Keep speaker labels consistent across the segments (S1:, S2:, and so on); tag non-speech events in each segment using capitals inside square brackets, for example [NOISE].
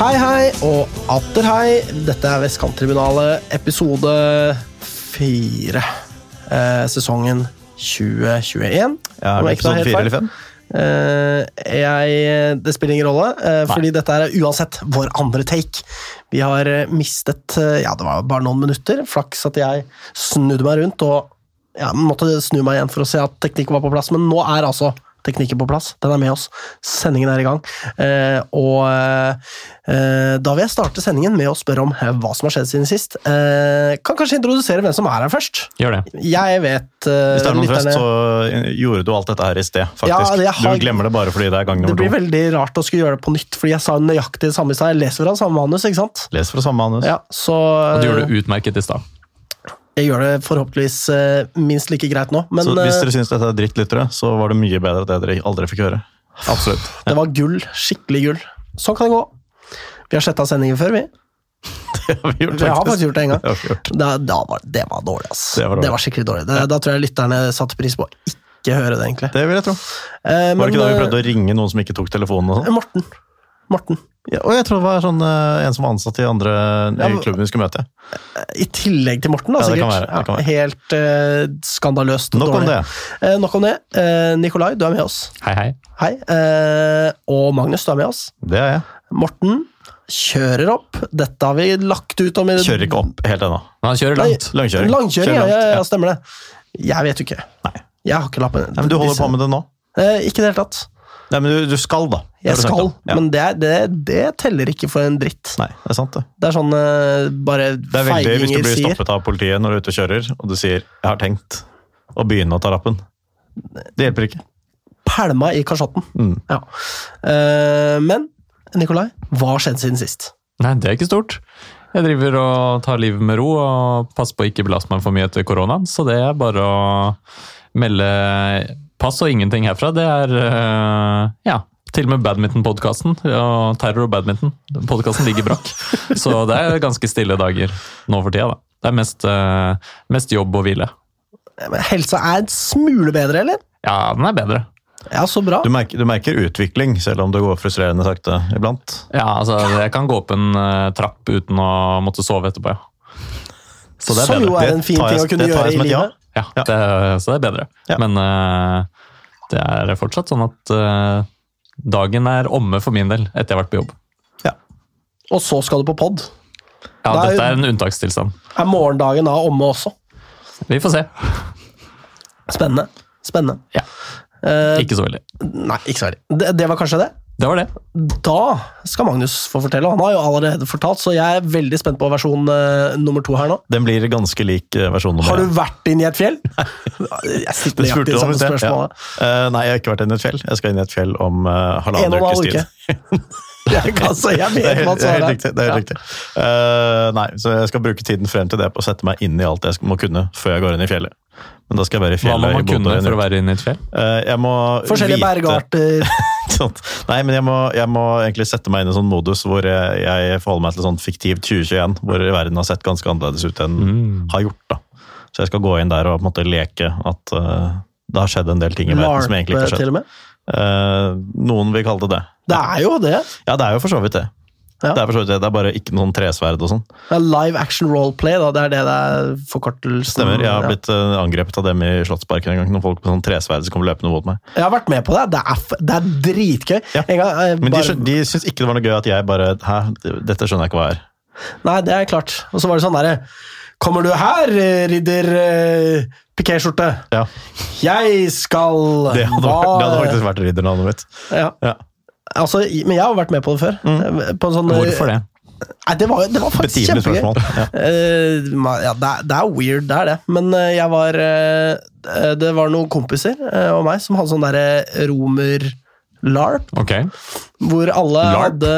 S1: Hei, hei og atter hei. Dette er Vestkanttribunalet, episode fire. Eh, sesongen 2021.
S2: Ja, er det episode fire eller fem?
S1: Uh, jeg, det spiller ingen rolle, uh, fordi dette er uansett vår andre take. Vi har eh, mistet uh, Ja, det var bare noen minutter. Flaks at jeg snudde meg rundt og ja, måtte snu meg igjen for å se at teknikken var på plass, men nå er altså teknikken på plass. Den er med oss. Sendingen er i gang. Eh, og eh, da vil jeg starte sendingen med å spørre om eh, hva som har skjedd siden sist. Eh, kan kanskje introdusere hvem som er her først.
S3: Gjør det.
S1: Jeg vet eh,
S2: Hvis det er noen
S1: lytterne-
S2: først, så gjorde du alt dette her i sted, faktisk.
S1: Ja, har-
S2: Du glemmer det bare fordi det er gang
S1: Det blir
S2: to.
S1: veldig rart å skulle gjøre det på nytt, fordi jeg sa nøyaktig det samme i stad. Jeg leser fra samme manus, ikke sant?
S2: Leser fra samme manus.
S1: Ja, så
S3: Og du gjorde
S1: eh,
S3: det utmerket i stad.
S1: Jeg gjør det forhåpentligvis eh, minst like greit nå, men
S2: så hvis
S1: eh,
S2: dere syns dette er drittlyttere, så var det mye bedre at det dere aldri fikk høre.
S3: Absolutt. [SIGHS]
S1: det var gull. Skikkelig gull. Sånn kan det gå. Vi har sletta sendingen før, vi. [LAUGHS]
S2: Det har vi gjort,
S1: Vi har faktisk gjort det en gang.
S2: Det.
S1: Da, da var, det var dårlig, altså.
S2: Det var dårlig.
S1: skikkelig dårlig. Det, Da tror jeg lytterne satte pris på ikke høre det, egentlig.
S2: Det vil jeg tro.
S1: Eh,
S2: Var det ikke da vi
S1: eh,
S2: prøvde å ringe noen som ikke tok telefonen? sånn?
S1: Morten. Morten.
S2: Ja, og jeg tror det var sånn, eh, en som var ansatt i andre i
S1: Ja, men-
S2: klubben vi skulle møte.
S1: I tillegg til Morten, da,
S2: Ja, det kan
S1: sikkert.
S2: være, det kan være.
S1: helt uh, skandaløst
S2: Nok om
S1: dårlig.
S2: det.
S1: Eh, nok om det. Eh, Nikolai, du er med oss.
S3: Hei, hei.
S1: Hei. Eh, og Magnus, du er med oss.
S2: Det er jeg.
S1: Morten kjører opp. Dette har vi lagt ut om i
S2: Kjører ikke opp helt ennå.
S3: Men han kjører
S1: Nei,
S3: langt.
S2: Langkjøring.
S1: Langkjøring, ja,
S2: Kjører
S1: ja,
S2: langt,
S1: ja, stemmer det. Jeg vet jo ikke.
S2: Nei.
S1: Jeg har ikke lappen.
S2: Nei, men du holder på med det nå?
S1: Eh, ikke i det hele tatt.
S2: Nei, men du, du skal, da.
S1: Jeg skal.
S2: Ja.
S1: men det, det, det teller ikke for en dritt.
S2: Nei, det er sant, det.
S1: Det er sånn bare feiginger sier.
S2: Det er veldig hvis du blir
S1: sier.
S2: stoppet av politiet når du er ute og kjører, og du sier 'jeg har tenkt å begynne å ta rappen'. Det hjelper ikke.
S1: Pælma i kasjotten.
S2: Mm.
S1: Ja. Eh, men Nikolai, hva har skjedd siden sist?
S3: Nei, det er ikke stort. Jeg driver og tar livet med ro og passer på å ikke belaste meg for mye etter koronaen. Så det er bare å melde pass og ingenting herfra. Det er uh, ja, til og med badmintonpodkasten og Terror og badminton. Podkasten ligger brakk. [LAUGHS] Så det er ganske stille dager nå for tida, da. Det er mest, uh, mest jobb og hvile.
S1: Men Helsa er en smule bedre, eller?
S3: Ja, den er bedre.
S1: Ja, så bra.
S2: Du merker, du merker utvikling, selv om det går frustrerende sakte iblant.
S3: Ja, altså, jeg kan gå opp en uh, trapp uten å måtte sove etterpå, ja.
S2: Så det er
S1: Som
S2: bedre.
S1: jo er en fin ting
S2: jeg-
S1: å kunne gjøre i
S2: ja.
S1: livet.
S3: Ja,
S2: Ja.
S3: Det, så det er bedre.
S2: Ja.
S3: Men uh, det er fortsatt sånn at uh, dagen er omme for min del etter jeg har vært på jobb.
S1: Og så skal du på pod.
S3: Ja,
S1: Det er
S3: Dette er en unntakstilstand.
S1: Er morgendagen da omme også?
S3: Vi får se.
S1: Spennende. Spennende.
S3: Ja.
S1: Uh,
S3: Ikke så veldig.
S1: nei, ikke så veldig. Det, det var kanskje det?
S3: Det var det.
S1: Da skal Magnus få fortelle. Han har jo allerede fortalt, så jeg er veldig spent på versjon eh, nummer to her nå.
S2: Den blir ganske lik eh, versjon nummer
S1: Har du vært inn i et fjell? [LAUGHS] Jeg
S2: sitter
S1: nøyaktig
S2: spurte
S1: samme
S2: spørsmål. Ja. Eh, nei, jeg har ikke vært inn i et fjell. Jeg skal inn i et fjell om uh, halvannen ukes tid.
S1: uke. [LAUGHS] Jeg, kan, så jeg
S2: Det er det er helt riktig. Er helt
S1: Ja.
S2: riktig. Eh, nei, så jeg skal bruke tiden frem til det på å sette meg inn i alt jeg må kunne før jeg går inn i fjellet. Men da skal jeg være i
S3: Hva må man kunne for å være inne i et fjell?
S2: Uh, jeg må
S1: Forskjellige
S2: vite-
S1: bergarter. [LAUGHS]
S2: Nei, men jeg må, jeg må egentlig sette meg inn i en sånn modus hvor jeg, jeg forholder meg til sånn fiktiv 2021, hvor verden har sett ganske annerledes ut enn
S3: Mm.
S2: har gjort. da. Så jeg skal gå inn der og på en måte leke at uh, det har skjedd en del ting i verden som egentlig ikke har skjedd. Eh, noen vil kalle det det.
S1: Det er jo det.
S2: Ja, det er jo for så vidt det.
S1: Ja.
S2: Det er for så vidt det. Det er bare ikke noen tresverd og sånn.
S1: Det er live action roleplay, da. Det er det det er forkortelsen.
S2: Stemmer. Jeg har blitt eh, angrepet av dem i Slottsparken en gang. Noen folk med sånn tresverd som kommer løpende mot meg.
S1: Jeg har vært med på det. Det er, det er dritgøy.
S2: Ja.
S1: En gang, eh,
S2: Men de,
S1: bare-
S2: de syns ikke det var noe gøy at jeg bare Hæ, dette skjønner jeg ikke hva er.
S1: Nei, det er klart. Og så var det sånn derre Kommer du her, ridder uh, pikéskjorte?
S2: Ja,
S1: Jeg skal
S2: Det hadde, vært- det hadde faktisk vært riddernavnet mitt.
S1: ja.
S2: Ja.
S1: Altså, men jeg har vært med på det før. Mm. På en sånn,
S3: Hvorfor det?
S1: Nei, det var, det var faktisk
S2: Betimelig
S1: kjempegøy.
S2: spørsmål. Ja. [LAUGHS]
S1: Uh, ja, det, er, det er weird, det er det. Men eh, jeg var eh, Det var noen kompiser uh, og meg som hadde sånn derre romer-larp,
S3: Ok,
S1: hvor alle
S3: LARP?
S1: hadde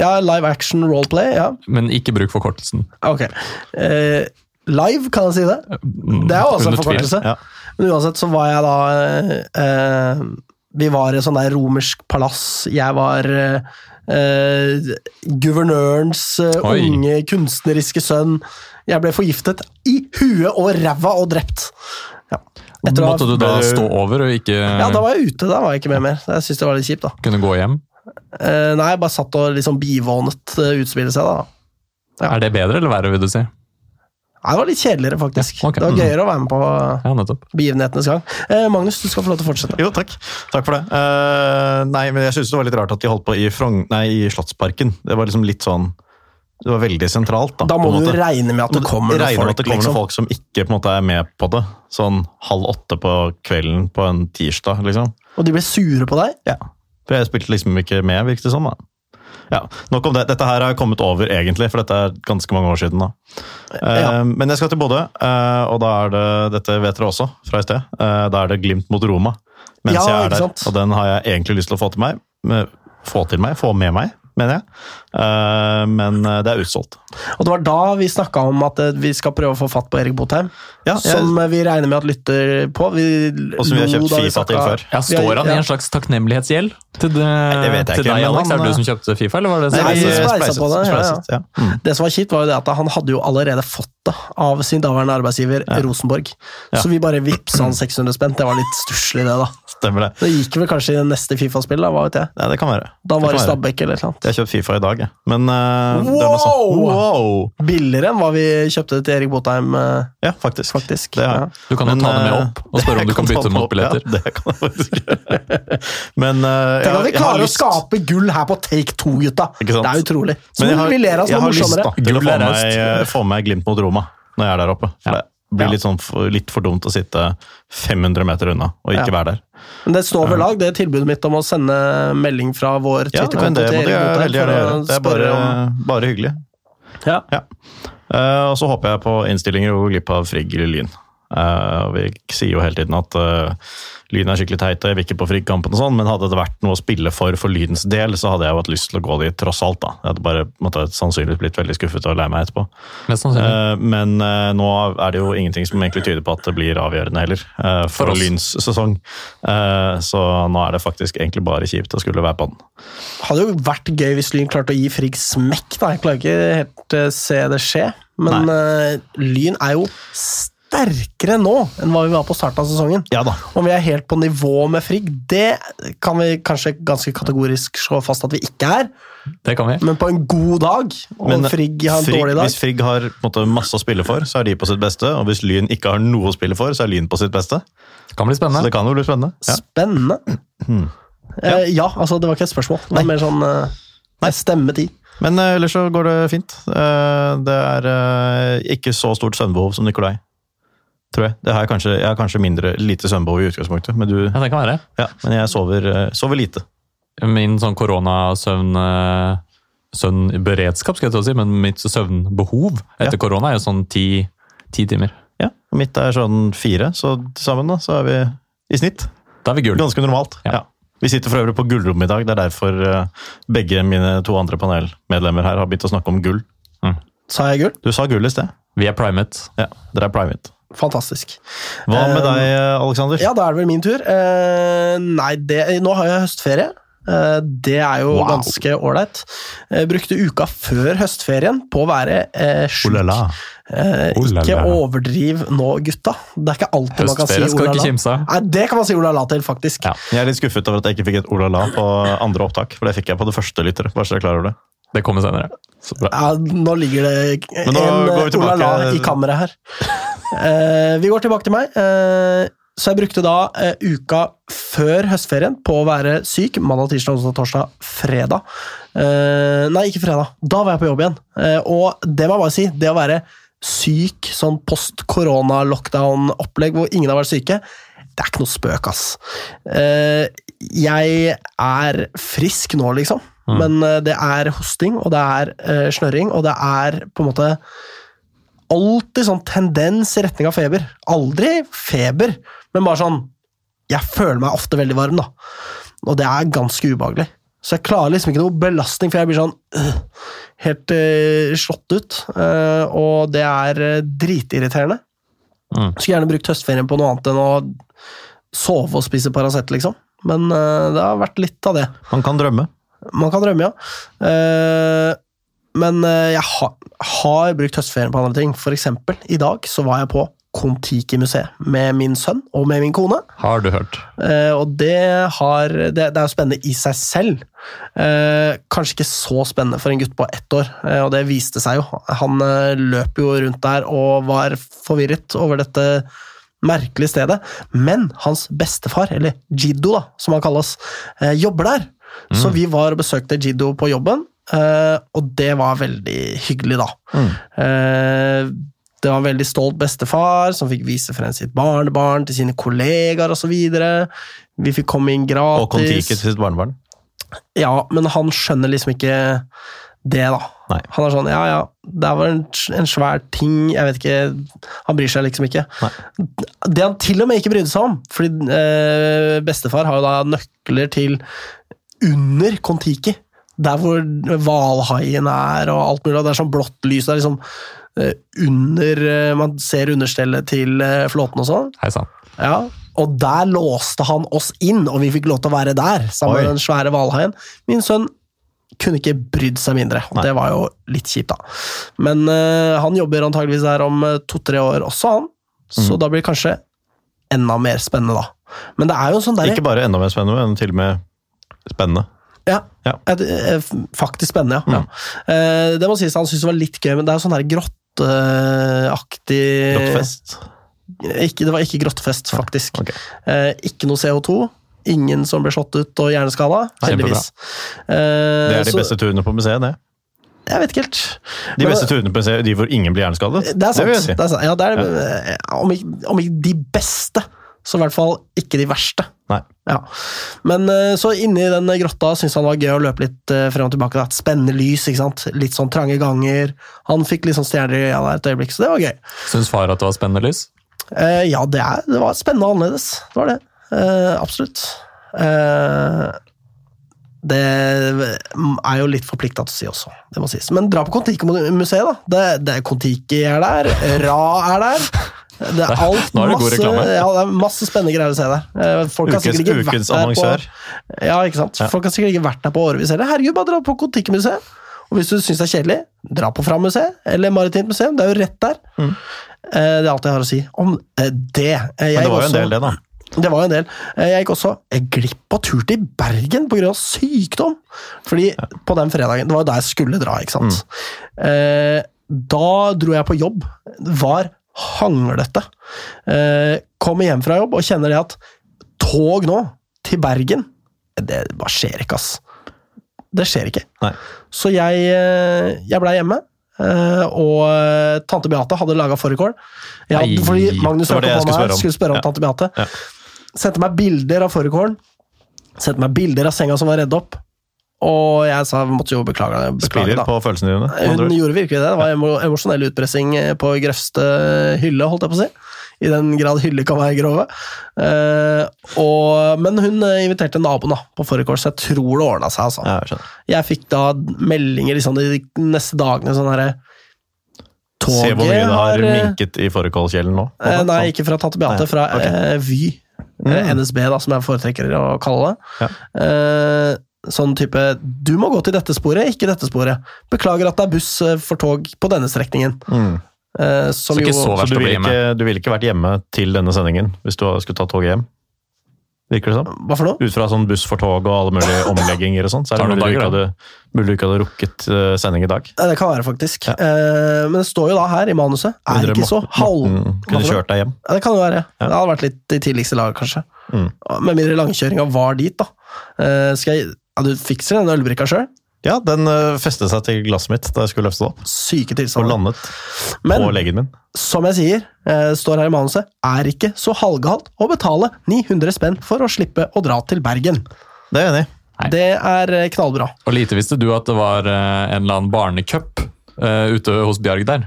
S1: Ja, live action roleplay. Ja,
S3: men ikke bruk forkortelsen.
S1: ok. Live, kan jeg si det? Det er jo også en forkortelse.
S2: Ja.
S1: Men uansett så var jeg da Vi var i et sånt der romersk palass. Jeg var eh, eh, guvernørens eh, unge kunstneriske sønn. Jeg ble forgiftet i huet og ræva og drept. Ja. Etter
S3: Måtte du da stå over og ikke
S1: ja, da var jeg ute. Da var jeg ikke med mer. Jeg synes det var litt kjipt, da.
S3: kunne gå hjem?
S1: Eh, nei, jeg bare satt og liksom bivånet uh, utspillet seg, da. Ja.
S3: Er det bedre eller verre, vil du si?
S1: Nei, det var litt kjedeligere, faktisk.
S3: Ja, okay.
S1: Det var gøyere å være med på
S3: Ja,
S1: begivenhetenes gang. Eh, Magnus, du skal få lov til å fortsette.
S2: Jo, takk. Takk for det. Uh, nei, men jeg synes det var litt rart at de holdt på i, Frong nei, i Slottsparken. Det var liksom litt sånn Det var veldig sentralt, da.
S1: Da må du regne med at det kommer noen folk.
S2: at det kommer
S1: liksom.
S2: folk som ikke på en måte er med på det. Sånn halv åtte på kvelden på en tirsdag, liksom.
S1: Og de ble sure på deg.
S2: Ja. For jeg spilte liksom ikke med, virket det som. da. Ja, Nok om det. Dette her har kommet over, egentlig, for dette er ganske mange år siden. da. Eh,
S1: Ja.
S2: Men jeg skal til Bodø, eh, og da er det Dette vet dere også fra i sted. eh, Da er det Glimt mot Roma mens
S1: Ja,
S2: jeg er der. Og den har jeg egentlig lyst til å få til meg. Få til meg, få med meg, mener jeg. Eh, Men eh, det er utsolgt.
S1: Og det var da vi snakka om at eh, vi skal prøve å få fatt på Erik Botheim.
S2: Ja, jeg,
S1: Som vi regner med at lytter på. Vi
S2: og som vi har kjøpt Fifa til før.
S3: Ja, Står han
S1: Ja.
S3: i en slags takknemlighetsgjeld til, det,
S2: det vet jeg
S3: til
S2: ikke,
S3: deg, Alex?
S2: han-
S3: Er det du som kjøpte Fifa, eller var det
S1: Nei,
S2: vi
S1: spleiset
S2: spleiset,
S1: på det, ja, ja.
S2: ja. Mm.
S1: Det som var kjipt, var jo det at han hadde jo allerede fått det av sin daværende arbeidsgiver Rosenborg.
S2: Ja.
S1: Så vi bare vippsa han 600 spenn. Det var litt stusslig, det, da.
S2: Stemmer det.
S1: Det gikk vel kanskje i neste Fifa-spill, da, hva vet jeg.
S2: Ja, det kan være.
S1: Da var det. Stabæk eller et eller annet.
S2: Jeg har kjøpt Fifa i dag, jeg. Men eh, det er noe sånt.
S1: Wow!
S2: Wow!
S1: Billigere enn hva vi kjøpte til Erik Botheim, Uh,
S2: Ja, faktisk.
S1: faktisk.
S2: Det
S1: Ja.
S3: Du kan jo
S2: Men,
S3: ta det med
S2: eh,
S3: opp og spørre om [LAUGHS] du
S2: jeg
S3: kan bytte mot
S2: opp,
S3: billetter.
S2: Ja, det kan jeg faktisk. [LAUGHS] Men uh,
S1: Tenk at vi klarer å
S2: lyst
S1: skape gull her på Take 2, gutta!
S2: Ikke sant?
S1: Det er utrolig. Så
S2: Men jeg har,
S1: vi ler av
S2: jeg
S1: som er
S2: har lyst da, til å få med, meg- få med meg Glimt mot Roma når jeg er der oppe. For
S3: Ja.
S2: det blir
S1: Ja.
S2: litt, sånn, for, litt for dumt å sitte 500 meter unna og ikke
S1: Ja.
S2: være der.
S1: Men det står ved lag, det er tilbudet mitt om å sende melding fra vår Twitter-konto
S2: det
S1: til Erik
S2: Det er bare,
S1: om
S2: bare hyggelig.
S1: ja.
S2: Uh, og så håper jeg på innstillinger og går glipp av Frigg eller Lyn. Uh, vi sier jo hele tiden at eh, Lyn er skikkelig teit, og jeg vil ikke på Frigg-kampen, og sånn, men hadde det vært noe å spille for for Lyns del, så hadde jeg jo hatt lyst til å gå dit, tross alt. da. Jeg hadde bare måtte, sannsynligvis blitt veldig skuffet og lei meg etterpå. Eh, men uh, nå er det jo ingenting som egentlig tyder på at det blir avgjørende heller, uh, for,
S3: For.
S2: Lyns sesong. Eh, så nå er det faktisk egentlig bare kjipt å skulle være på den.
S1: Hadde jo vært gøy hvis Lyn klarte å gi Frigg smekk, da. Jeg klarer ikke helt se det skje. Men Lyn er jo sterkere nå enn hva vi var på starten av sesongen.
S2: Ja da.
S1: Om vi er helt på nivå med Frigg, det kan vi kanskje ganske kategorisk slå fast at vi ikke er.
S3: Det kan vi.
S1: Men på en god dag, og
S2: Men
S1: Frigg har en
S2: Frigg-
S1: dårlig dag
S2: Hvis Frigg har på en måte, masse å spille for, så er de på sitt beste. Og hvis Lyn ikke har noe å spille for, så er Lyn på sitt beste.
S3: Det kan bli
S2: Så
S3: spennende.
S2: det kan jo bli spennende. Ja.
S1: Spennende. Eh, ja, altså, det var ikke et spørsmål. Det var mer sånn uh, stemmetid.
S2: Men eh, ellers så går det fint. Eh, det er eh, ikke så stort søvnbehov som Nikolai. Tror jeg. Det har jeg, kanskje, jeg har kanskje mindre, lite søvnbehov i utgangspunktet, men, du,
S3: Ja, det kan være.
S2: ja, men jeg sover, eh, sover lite.
S3: Min sånn koronasøvn eh, Søvnberedskap, skal jeg til å si, men mitt søvnbehov etter
S2: Ja.
S3: korona er jo sånn ti, ti timer.
S2: Ja, og Mitt er sånn fire, så sammen da, så er vi i snitt.
S3: Da er vi gull.
S2: Ganske normalt.
S3: Ja.
S2: Ja. Vi sitter for øvrig på gullrommet i dag. Det er derfor eh, begge mine to andre panelmedlemmer her har begynt å snakke om gull.
S1: Sa jeg gull?
S2: Du sa gull i sted.
S3: Vi er primet.
S2: Ja, Dere er private.
S1: Fantastisk.
S2: Hva med deg, Aleksander?
S1: Ja, da er det vel min tur. Eh, nei, det, nå har jeg høstferie. Eh, det er jo
S2: Wow.
S1: ganske ålreit. Eh, brukte uka før høstferien på å være eh, sjuk.
S2: Oh la la.
S1: Eh,
S3: olala.
S1: ikke overdriv nå, gutta. Det er ikke alltid man kan si
S3: Høstferie skal ikke kimse.
S1: Nei, det kan man si olala la la til, faktisk.
S3: Ja.
S2: Jeg er litt skuffet over at jeg ikke fikk et olala la la på andre opptak, for det fikk jeg på det første lyttere. Bare så jeg klarer klar over det.
S3: Det kommer senere.
S2: Så bra.
S1: Ja, nå ligger det
S2: nå
S1: en
S2: går
S1: oh la la i kammeret her. uh, vi går tilbake til meg. Uh, så jeg brukte da uh, uka før høstferien på å være syk. Mandag, tirsdag, onsdag, torsdag, fredag. Eh, nei, ikke fredag. Da var jeg på jobb igjen. Eh, og det må jeg bare si, det å være syk, sånn post-korona-lockdown-opplegg hvor ingen har vært syke, det er ikke noe spøk, ass. Eh, jeg er frisk nå, liksom. Men eh, det er hosting, og det er eh, snørring, og det er på en måte alltid sånn tendens i retning av feber. Aldri feber, men bare sånn Jeg føler meg ofte veldig varm, da. Og det er ganske ubehagelig. Så jeg klarer liksom ikke noe belastning, for jeg blir sånn øh, helt øh, slått ut. Øh, og det er dritirriterende.
S3: Mm.
S1: Skulle gjerne brukt høstferien på noe annet enn å sove og spise Paracet, liksom. Men det har vært litt av det.
S2: Man kan drømme.
S1: Man kan drømme, ja. Eh, men eh, jeg ha, har brukt høstferien på andre ting. For eksempel, i dag så var jeg på Kon-Tiki-museet med min sønn og med min kone.
S3: Har du hørt?
S1: Eh, og det, har, det, det er jo spennende i seg selv. Eh, kanskje ikke så spennende for en gutt på ett år, eh, og det viste seg jo. Han eh, løp jo rundt der og var forvirret over dette merkelige stedet. Men hans bestefar, eller Jiddo da, som han kalles, jobber der. Så vi var og besøkte Jiddo på jobben, eh, og det var veldig hyggelig, da. Eh, det var en veldig stolt bestefar som fikk vise frem sitt barnebarn til sine kollegaer osv. Vi fikk komme inn gratis.
S2: Og Kon-Tiki til sitt barnebarn.
S1: Ja, men han skjønner liksom ikke det, da.
S2: Nei.
S1: Han er sånn ja ja, det var en, en svær ting, jeg vet ikke Han bryr seg liksom ikke.
S2: Nei.
S1: Det han til og med ikke brydde seg om, fordi eh, bestefar har jo da nøkler til under Kon-Tiki. Der hvor hvalhaien er og alt mulig. Det er sånn blått lys. Det er liksom eh, under eh, Man ser understellet til eh, flåten og sånn.
S3: Hei sann.
S1: Ja, og der låste han oss inn, og vi fikk lov til å være der sammen
S2: Oi.
S1: med den svære hvalhaien. Min sønn kunne ikke brydd seg mindre, og
S2: Nei.
S1: det var jo litt kjipt, da. Men uh, han jobber antageligvis der om to-tre år også, han. Så
S2: Mm.
S1: da blir det kanskje enda mer spennende, da. Men det er jo sånn der...
S2: Ikke bare enda mer spennende, men til og med spennende.
S1: Ja,
S2: Ja.
S1: eh, faktisk spennende, ja.
S2: Mm.
S1: ja. Eh, Det må sies han syntes det var litt gøy, men det er jo sånn her grotteaktig
S2: Grottefest.
S1: Ikke, det var ikke grottefest, faktisk.
S2: Okay.
S1: Eh, ikke noe CO2. Ingen som ble slått ut og hjerneskada, heldigvis. Eh,
S2: Det er de
S1: så-
S2: beste turene på museet, det.
S1: Jeg vet ikke helt.
S2: De
S1: Men-
S2: beste turene på museet, de hvor ingen blir hjerneskadet.
S1: Det er sant.
S2: Det si.
S1: det er sant. Ja, det er, eh, Om, ikke, om ikke de beste, så i hvert fall ikke de verste.
S2: Nei.
S1: Ja. Men eh, så inni den grotta syntes han det var gøy å løpe litt eh, frem og tilbake. Da. Et Spennende lys, ikke sant? litt sånn trange ganger. Han fikk litt sånn stjerner i øynene et øyeblikk, så det var gøy.
S3: Syns far at det var spennende lys?
S1: Eh, ja, det, er, det var spennende og annerledes. Det var det. Eh, absolutt. Eh, det er jo litt forplikta til å si også, det må sies. Men dra på Kon-Tiki-museet, da. Det, det er Kon-Tiki er der, Ra er der. Det er alt
S3: Nå er det god
S1: masse,
S3: reklame.
S1: ja, det er masse spennende greier å se der. Eh, Folk har
S2: Ukens,
S1: ikke
S2: ukens
S1: på
S2: annonsør.
S1: ja, ikke sant?
S2: Ja.
S1: Folk har sikkert ikke vært der på årevis heller. Herregud, bare dra på Kon-Tiki-museet. Og hvis du syns det er kjedelig, dra på Fram-museet eller Maritimt museum. Det er jo rett der.
S2: Mm.
S1: Eh, Det er alt jeg har å si om eh, det. Jeg
S2: Men det var jo en del, det, da.
S1: det var jo en del. Jeg gikk også glipp av tur til Bergen pga. sykdom. Fordi på den fredagen Det var jo da jeg skulle dra, ikke sant. Mm. da dro jeg på jobb. Var hanglete. Eh, kommer hjem fra jobb og kjenner det at tog nå, til Bergen Det bare skjer ikke, ass. Det skjer ikke.
S2: Nei.
S1: Så jeg, eh, jeg blei hjemme. eh, Og tante Beate hadde laga fårikål. Ja, fordi Magnus hørte på
S2: skulle
S1: meg,
S2: spørre om.
S1: skulle spørre om
S2: Ja.
S1: tante Beate.
S2: Ja.
S1: Sendte meg bilder av fårikålen. Sendte meg bilder av senga som var redd opp. Og jeg sa måtte jo beklage. Beklage,
S2: Spiller på følelsene dine.
S1: Hun gjorde virkelig det. Det var emosjonell utpressing eh, på grøvste hylle, holdt jeg på å si. I den grad hylle kan være grove. Eh, og, men hun eh, inviterte naboen da, på fårikål, så jeg tror det ordna seg. Altså.
S2: Jeg.
S1: Jeg fikk da meldinger liksom, de neste dagene sånn herre
S2: Se hvor mye det har
S1: eh,
S2: minket i fårikålkjelen nå.
S1: Eh, nei, ikke fra tante Beate, fra
S2: ok.
S1: eh, Vy. Mm. NSB, da, som jeg foretrekker å kalle det.
S2: Ja.
S1: Sånn type Du må gå til dette sporet, ikke dette sporet. Beklager at det er buss eh, for tog på denne strekningen.
S2: Mm.
S1: Eh, som
S3: Så ikke
S1: jo
S3: så
S2: Så du
S3: å bli
S2: ville, ikke, du ville ikke vært hjemme til denne sendingen hvis du skulle ta toget hjem? Virker det sånn?
S1: Hva for noe?
S2: Ut fra sånn buss for tog og alle mulige [LAUGHS] omlegginger og sånn, så er det mulig du, ikke
S3: dager,
S2: hadde, mulig du ikke hadde rukket eh, sending i dag.
S1: Det kan være, faktisk.
S2: Ja.
S1: Eh, men det står jo da her i manuset. Er
S2: det
S1: ikke så halv...
S2: Kunne
S1: for
S2: kjørt deg hjem.
S1: Ja, det kan jo være.
S2: Ja.
S1: Det hadde vært litt i tidligste lag, kanskje.
S2: Mm.
S1: Med mindre langkjøringa var dit, da. Eh, skal jeg... Ja, du fikser den ølbrikka sjøl?
S2: Ja, den eh, festet seg til glasset mitt da jeg skulle løfte det opp,
S1: Syke
S2: og landet
S1: Men
S2: på leggen min.
S1: som jeg sier, eh, står her i manuset, er ikke så halvgalt å betale 900 spenn for å slippe å dra til Bergen.
S2: Det er jeg enig i.
S1: Det er eh, knallbra.
S3: Og lite visste du at det var en eller annen barnecup ute hos Bjarg der.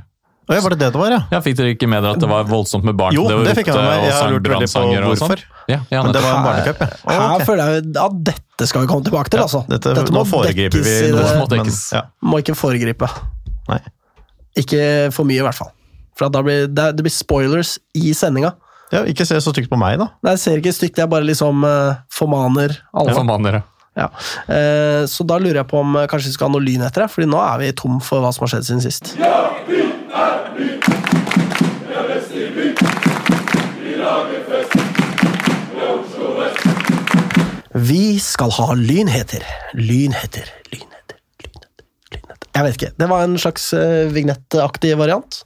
S2: Ja, var det det det var, ja?
S3: Ja, Fikk dere ikke med dere at det var voldsomt med barn?
S2: Jo,
S3: var
S2: det fikk jeg med meg. Jeg har lurt veldig på hvorfor.
S3: Ja, ja,
S2: Men det var en barnecup, ja. Å,
S1: Her
S2: ok.
S1: føler jeg at dette skal vi komme tilbake til,
S2: Ja,
S1: altså.
S2: dette,
S1: Dette
S2: nå
S1: må
S2: foregriper
S1: dekkes
S2: vi noe,
S1: det-
S3: må
S2: men ja.
S1: Må ikke foregripe.
S2: Nei.
S1: Ikke for mye, i hvert fall. For at da blir, det, det blir spoilers i sendinga.
S2: ja, ikke se så stygt på meg, da.
S1: Nei, Jeg ser ikke stygt, jeg bare liksom uh, formaner alle.
S3: Ja, formaner, ja.
S1: Ja. Eh, så da lurer jeg på om eh, kanskje vi skal ha noe lyn etter det, Fordi nå er vi tom for hva som har skjedd siden sist.
S4: Ja, er ny! Vi er best i by.
S1: Vi lager fest. Vi skal ha lynheter. Lynheter, lynheter, lynheter, lynheter. Jeg vet ikke. Det var en slags uh, vignettaktig variant.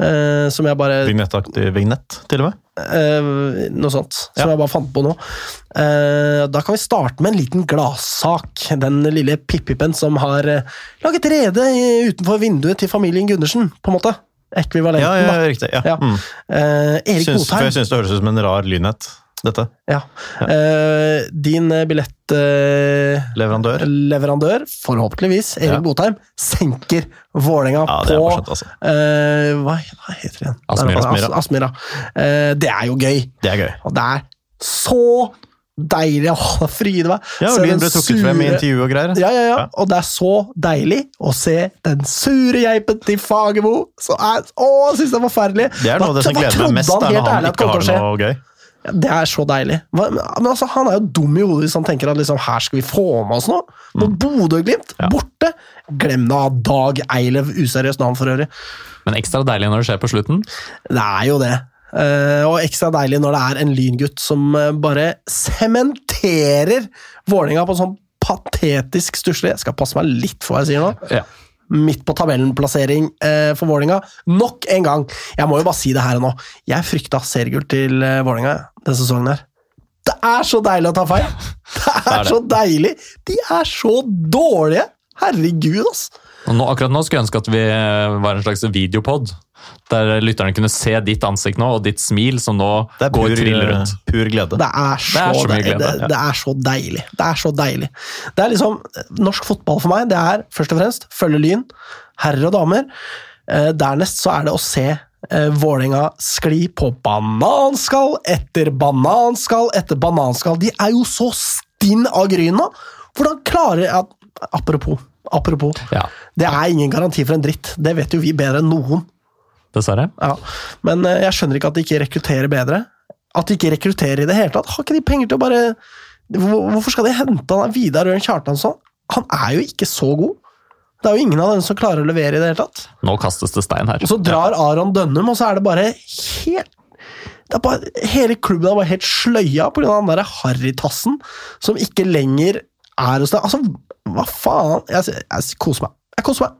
S1: Uh, som jeg bare
S2: Vignettaktig vignett, til og med?
S1: Eh, noe sånt. Som
S2: Ja.
S1: jeg bare fant på nå. Eh, da kan vi starte med en liten gladsak. Den lille Pippipen som har eh, laget rede utenfor vinduet til familien Gundersen, på en måte. Ekvivalenten,
S2: Ja, ja, riktig. Ja.
S1: Ja.
S2: Mm.
S1: Erik
S2: Syns, for
S1: Botheim.
S2: jeg syns det høres ut som en rar lynhet, dette.
S1: Ja. Eh, din eh, billettleverandør,
S2: Leverandør.
S1: forhåpentligvis, Erik
S2: Ja.
S1: Botheim, senker Vålerenga
S2: Ja,
S1: på
S2: morsomt, altså.
S1: eh, hva, hva heter det igjen?
S3: Aspmyra.
S1: As- Aspmyra. Eh, det er jo gøy.
S2: Det er gøy.
S1: Og det er så deilig å fryde meg.
S2: Ja, og Lyn ble trukket frem i intervju og greier.
S1: Ja, ja, ja.
S2: Ja.
S1: Og det er så deilig å se den sure geipen til Fagermo. Så er, å, jeg synes det er forferdelig.
S2: Det er noe av det som gleder meg mest, er når han ikke har noe gøy.
S1: Ja, Det er så deilig. Men altså, Han er jo dum i hodet hvis han tenker at liksom, her skal vi få med oss noe. Bodø-Glimt,
S2: Mm. Ja.
S1: borte. Glem det av Dag Eilev, useriøst navn for øvrig.
S3: Men ekstra deilig når det skjer på slutten.
S1: Det er jo det. Eh, og ekstra deilig når det er en lyngutt som eh, bare sementerer Vålerenga på en sånn patetisk stusslig Jeg skal passe meg litt for hva jeg sier nå.
S3: Ja.
S1: Midt på tabellenplassering eh, for Vålinga. Nok en gang! Jeg må jo bare si det her og nå. Jeg frykta seriegull til eh, Vålinga denne sesongen her. Det er så deilig å ta feil! Det [LAUGHS] er,
S2: er det.
S1: så deilig! De er så dårlige! Herregud, ass!
S3: Og nå, akkurat nå skulle jeg ønske at vi eh, var en slags videopod, der lytterne kunne se ditt ansikt nå, og ditt smil som nå går
S2: pur, eh,
S3: trill rundt.
S2: pur glede.
S1: Det er så,
S3: Det er så mye glede,
S1: Det, det er så deilig. Det er så deilig. Det er liksom Norsk fotball for meg, det er først og fremst følge Lyn, herrer og damer. Eh, dernest så er det å se eh, Vålerenga skli på bananskall etter bananskall etter bananskall. De er jo så stinn av gryn nå! Hvordan klarer at, Apropos. Apropos.
S3: Ja,
S1: Det er ingen garanti for en dritt. Det vet jo vi bedre enn noen.
S3: Dessverre.
S1: Ja, Men eh, jeg skjønner ikke at de ikke rekrutterer bedre. At de ikke rekrutterer i det hele tatt. Har ikke de penger til å bare Hvorfor skal de hente han Vidar Ørn Kjartansson? Han er jo ikke så god. Det er jo ingen av dem som klarer å levere i det hele tatt.
S3: Nå kastes det stein her.
S1: Og så drar Aron Dønnum, og så er det bare helt det er bare, Hele klubben er bare helt sløya pga. den der harrytassen som ikke lenger er hos deg. Altså, hva faen? Jeg, jeg koser meg. Jeg koser meg.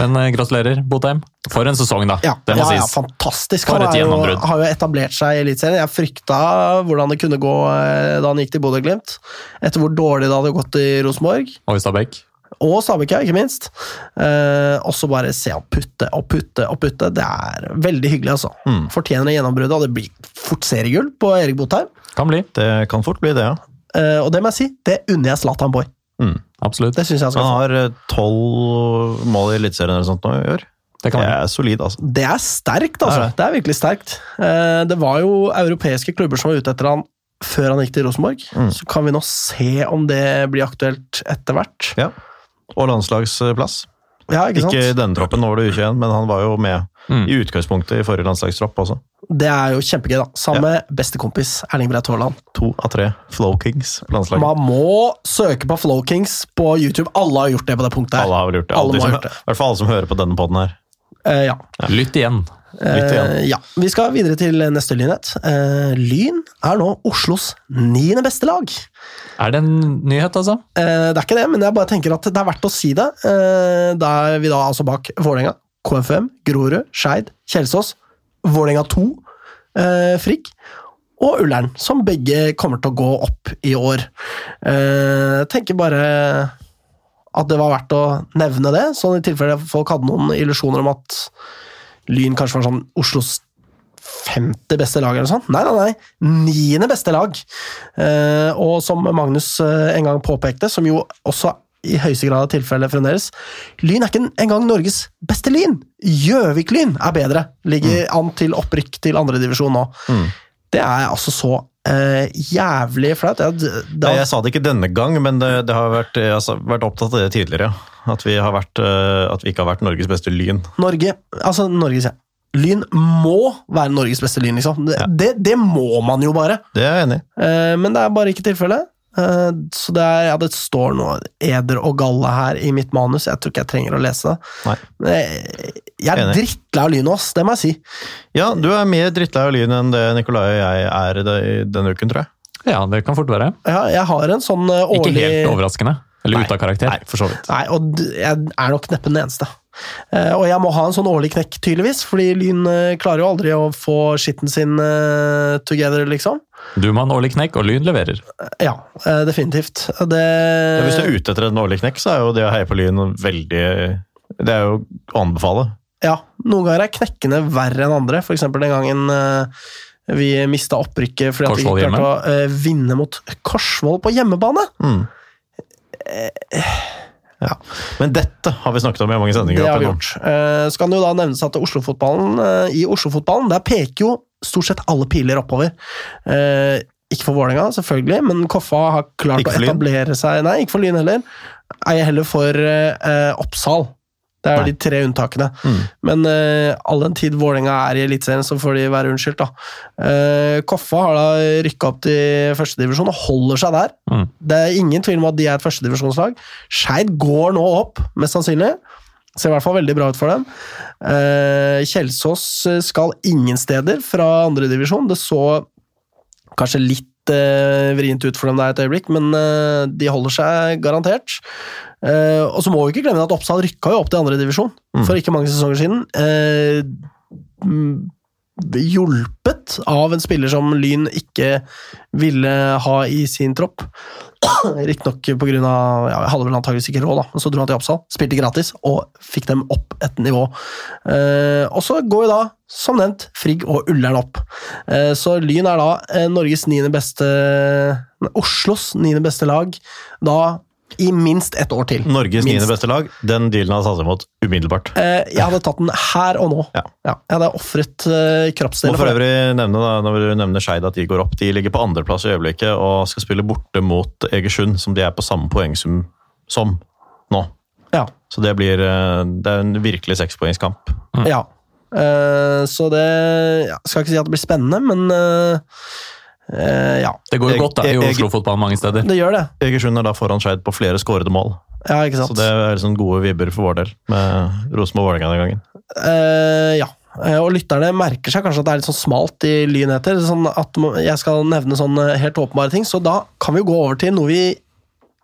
S3: Men eh, gratulerer, Botheim. For en sesong, da.
S1: Ja,
S3: det må
S1: ja, ja, fantastisk. Han
S3: et
S1: er jo, har jo etablert seg i Eliteserien. Jeg frykta hvordan det kunne gå eh, da han gikk til Bodø-Glimt. Etter hvor dårlig det hadde gått i Rosenborg.
S3: Og i Stabæk.
S1: Og Stabæk, ja, ikke minst. Eh, og så bare se han putte og putte og putte. Det er veldig hyggelig, altså.
S2: Mm.
S1: Fortjener gjennombruddet, og det blir fort seriegull på Erik Botheim.
S3: Kan bli.
S2: Det kan fort bli det, ja.
S1: Eh, og det må jeg si, det unner jeg Zlatan Boy.
S2: Mm.
S3: Absolutt.
S1: Det synes jeg han
S2: Han har eh, tolv mål i Eliteserien eller sånt nå i år.
S3: Det
S2: Det
S3: kan være.
S2: er solid, altså.
S1: Det er sterkt, altså.
S2: Det er det.
S1: Det er virkelig sterkt. Eh, Det var jo europeiske klubber som var ute etter han før han gikk til Rosenborg.
S2: Mm.
S1: Så kan vi nå se om det blir aktuelt etter hvert.
S2: Ja. Og landslagsplass.
S1: Ja, ikke sant?
S2: Ikke i denne troppen, nå var det U21, men han var jo med
S3: Mm.
S2: i utgangspunktet i forrige landslagstropp også.
S1: Det er jo kjempegøy, da. Sammen med bestekompis Erling Breit Haaland.
S2: To av tre Flow Kings på landslaget.
S1: Man må søke på Flow Kings på YouTube. Alle har gjort det på det punktet. her.
S2: Alle har vel gjort det.
S1: Alle
S2: Alle som,
S1: gjort det.
S2: I hvert fall alle som hører på denne poden her.
S1: Eh, ja.
S3: Lytt igjen.
S1: Eh, ja. Vi skal videre til neste lynhet. Eh, Lyn er nå Oslos niende beste lag.
S3: Er det en nyhet, altså?
S1: Eh, det er ikke det, men jeg bare tenker at det er verdt å si det. Eh, da er vi da altså bak Vålerenga, KFM, Grorud, Skeid, Kjelsås, Vålerenga 2, eh, Frigg og Ullern, som begge kommer til å gå opp i år. Eh, tenker bare at det var verdt å nevne det, sånn i tilfelle folk hadde noen illusjoner om at Lyn kanskje var sånn Oslos femte beste lag eller sånn. Nei, nei, nei. Niende beste lag. Eh, og som Magnus eh, en gang påpekte, som jo også i høyeste grad er tilfellet fremdeles, Lyn er ikke engang Norges beste Lyn! Gjøvik-Lyn er bedre. Ligger an til opprykk til andredivisjon nå.
S2: Mm.
S1: Det er altså så eh, jævlig flaut. Jeg,
S2: da... Jeg sa det ikke denne gang, men det, det har vært, jeg har vært opptatt av det tidligere. At vi, har vært, uh, at vi ikke har vært Norges beste lyn.
S1: Norge Altså, Norges ja. Lyn må være Norges beste lyn, liksom. Det,
S2: Ja.
S1: det, det må man jo bare.
S2: Det er jeg enig i.
S1: Uh, men det er bare ikke tilfellet. Eh, så det, er, ja, det står noe eder og galle her i mitt manus. Jeg tror ikke jeg trenger å lese det.
S2: Nei.
S1: Jeg, er drittlei av Lyn, ass. Det må jeg si.
S2: Ja, du er mer drittlei av lyn enn det Nikolai og jeg er i denne uken, tror jeg.
S3: Ja, det kan fort være.
S1: Ja, jeg har en sånn årlig
S3: Ikke helt overraskende. Eller
S2: Nei,
S3: ute av karakter.
S2: Nei, for så vidt.
S1: Nei, og jeg er nok neppe den eneste. Eh, og jeg må ha en sånn årlig knekk, tydeligvis, fordi Lyn eh, klarer jo aldri å få skitten sin eh, together, liksom.
S3: Du må ha en årlig knekk, og Lyn leverer.
S1: Ja, definitivt. Det
S2: Ja, hvis du er ute etter en årlig knekk, så er jo det å heie på Lyn veldig Det er jo å anbefale.
S1: Ja, noen ganger er knekkene verre enn andre. For eksempel den gangen vi mista opprykket fordi at vi ikke klarte å vinne mot Korsvoll på hjemmebane.
S2: Mm. Ja. Men dette har vi snakket om i mange sendinger.
S1: Det har vi gjort. Eh, Så kan det jo da nevnes at Oslo-fotballen, eh, i Oslo-fotballen der peker jo stort sett alle piler oppover. Eh, Ikke for Vålerenga, selvfølgelig, men Koffa har klart å etablere seg Nei, ikke for Lyn heller. Eier heller for eh, Oppsal. Det er
S2: Nei.
S1: de tre unntakene.
S2: Mm.
S1: Men uh, all den tid Vålerenga er i Eliteserien, så får de være unnskyldt, da. Uh, Koffa har da rykka opp til førstedivisjon og holder seg der.
S3: Mm.
S1: Det er ingen tvil om at de er et førstedivisjonslag. Skeid går nå opp, mest sannsynlig. Ser i hvert fall veldig bra ut for dem. Eh, Kjelsås skal ingen steder fra andredivisjon. Det så kanskje litt eh, vrient ut for dem der et øyeblikk, men eh, de holder seg garantert. Eh, og så må vi ikke glemme at Oppsal rykka jo opp til andredivisjon
S2: Mm.
S1: for ikke mange sesonger siden. Mm, hjulpet av en spiller som Lyn ikke ville ha i sin tropp. [CLEARS THROAT] Riktignok pga. Ja, jeg hadde vel antakeligvis ikke råd, da, men så dro han til Oppsal, spilte gratis og fikk dem opp et nivå. Uh, og så går jo da, som nevnt, Frigg og Ullern opp. Uh, så Lyn er da Norges niende beste Oslos niende beste lag da i minst ett år til.
S2: Norges niende beste lag. Den dealen hadde tatt imot umiddelbart.
S1: Eh, jeg hadde tatt den her og nå.
S2: Ja.
S1: jeg hadde ofret eh,
S2: Må
S1: kroppsdeler
S2: for
S1: for
S2: øvrig nevne da, når du nevner Skeid at de går opp. De ligger på andreplass i øyeblikket og skal spille borte mot Egersund, som de er på samme poengsum som nå.
S1: Ja.
S2: Så det blir eh, det er en virkelig sekspoengskamp.
S1: Ja. Eh, så det ja, Skal ikke si at det blir spennende, men eh, ja.
S3: Det går jo godt da, i Oslo-fotball mange steder.
S1: Det gjør det.
S2: Egersund er da foran Skeid på flere skårede mål.
S1: Ja, ikke sant.
S2: Så det er liksom gode vibber for vår del med Rosenborg-Vålerenga den gangen.
S1: Eh, ja. Eh, Og lytterne merker seg kanskje at det er litt sånn smalt i lynheter. Sånn at jeg skal nevne sånne helt åpenbare ting, så da kan vi jo gå over til noe vi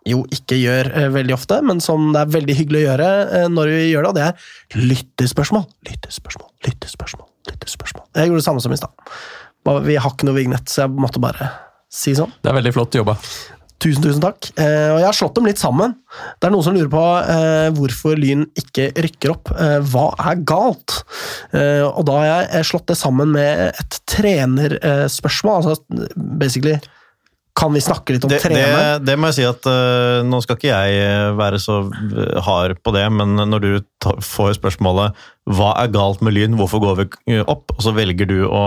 S1: jo ikke gjør eh, veldig ofte, men som det er veldig hyggelig å gjøre eh, når vi gjør det, og det er lyttespørsmål. Lyttespørsmål, lyttespørsmål, lyttespørsmål. Jeg gjorde det samme som i stad. Vi har ikke noe vignett, så jeg måtte bare si sånn.
S3: Det er veldig flott jobba.
S1: Tusen, tusen takk. Eh, og jeg har slått dem litt sammen. Det er noen som lurer på eh, hvorfor Lyn ikke rykker opp. Eh, hva er galt? Eh, og da har jeg eh, slått det sammen med et trenerspørsmål. altså basically kan vi snakke litt om
S2: Det, det,
S1: treneren?
S2: det må jeg si at uh, Nå skal ikke jeg være så hard på det, men når du tar, får spørsmålet hva er galt med Lyn, hvorfor går vi opp, og så velger du å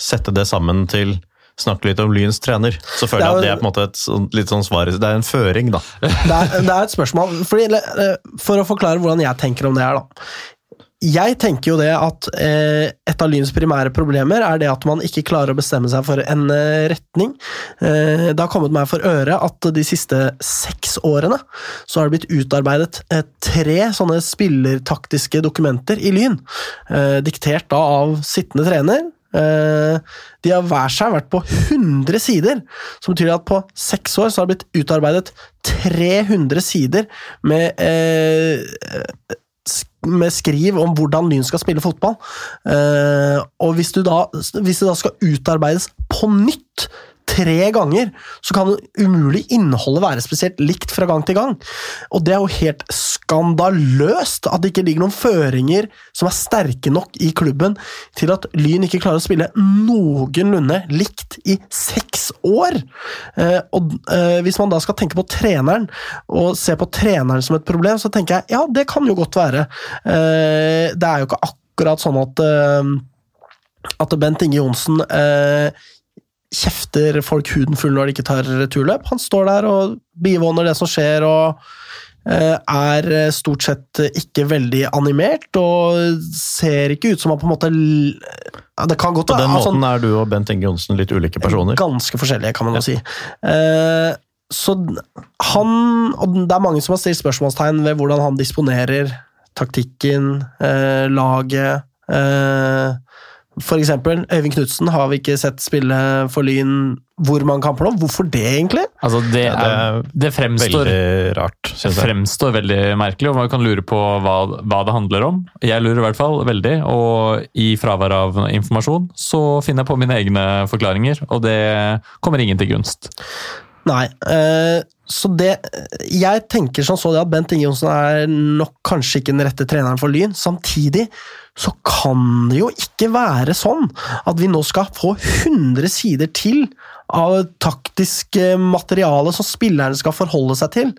S2: sette det sammen til snakke litt om Lyns trener, så føler
S1: er
S2: jeg at det er på en måte et litt sånn svar. Det er en føring, da. [LAUGHS]
S1: Det er, det er et spørsmål. Fordi, eh, for å forklare hvordan jeg tenker om det her, da. Jeg tenker jo det at eh, et av Lyns primære problemer er det at man ikke klarer å bestemme seg for en eh, retning. Eh, det har kommet meg for øre at de siste seks årene så har det blitt utarbeidet tre sånne spillertaktiske dokumenter i Lyn. Eh, diktert da av sittende trener. Eh, de har hver seg vært på 100 sider, som betyr at på seks år så har det blitt utarbeidet 300 sider med eh, med skriv om hvordan Lyn skal spille fotball. Eh, og hvis, da, hvis det da skal utarbeides på nytt tre ganger, så kan umulig innholdet være spesielt likt fra gang til gang. Og det er jo helt skandaløst at det ikke ligger noen føringer som er sterke nok i klubben til at Lyn ikke klarer å spille noenlunde likt i seks år. Eh, og eh, hvis man da skal tenke på treneren, og se på treneren som et problem, så tenker jeg ja, det kan jo godt være. Eh, det er jo ikke akkurat sånn at at Bent Inge Johnsen eh, kjefter folk huden full når de ikke tar returløp. Han står der og bivåner det som skjer, og eh, er stort sett ikke veldig animert, og ser ikke ut som han på en måte Det kan godt
S2: På den måten sånn, er du og Bent Inge Johnsen litt ulike personer.
S1: Ganske forskjellige, kan man jo si. Eh, så han Og det er mange som har stilt spørsmålstegn ved hvordan han disponerer taktikken, eh, laget eh, For eksempel, Øyvind Knutsen har vi ikke sett spille for Lyn hvor mange kamper nå. Hvorfor det, egentlig?
S3: Altså, det,
S2: Ja, det
S3: er, det fremstår
S2: Veldig rart,
S3: Det fremstår veldig merkelig, og man kan lure på hva, hva det handler om. Jeg lurer i hvert fall veldig, og i fravær av informasjon så finner jeg på mine egne forklaringer, og det kommer ingen til gunst.
S1: Nei. Øh, så det Jeg tenker som så det at Bent Inge Johnsen er nok kanskje ikke den rette treneren for Lyn. Samtidig så kan det jo ikke være sånn at vi nå skal få 100 sider til av taktisk eh, materiale som spillerne skal forholde seg til.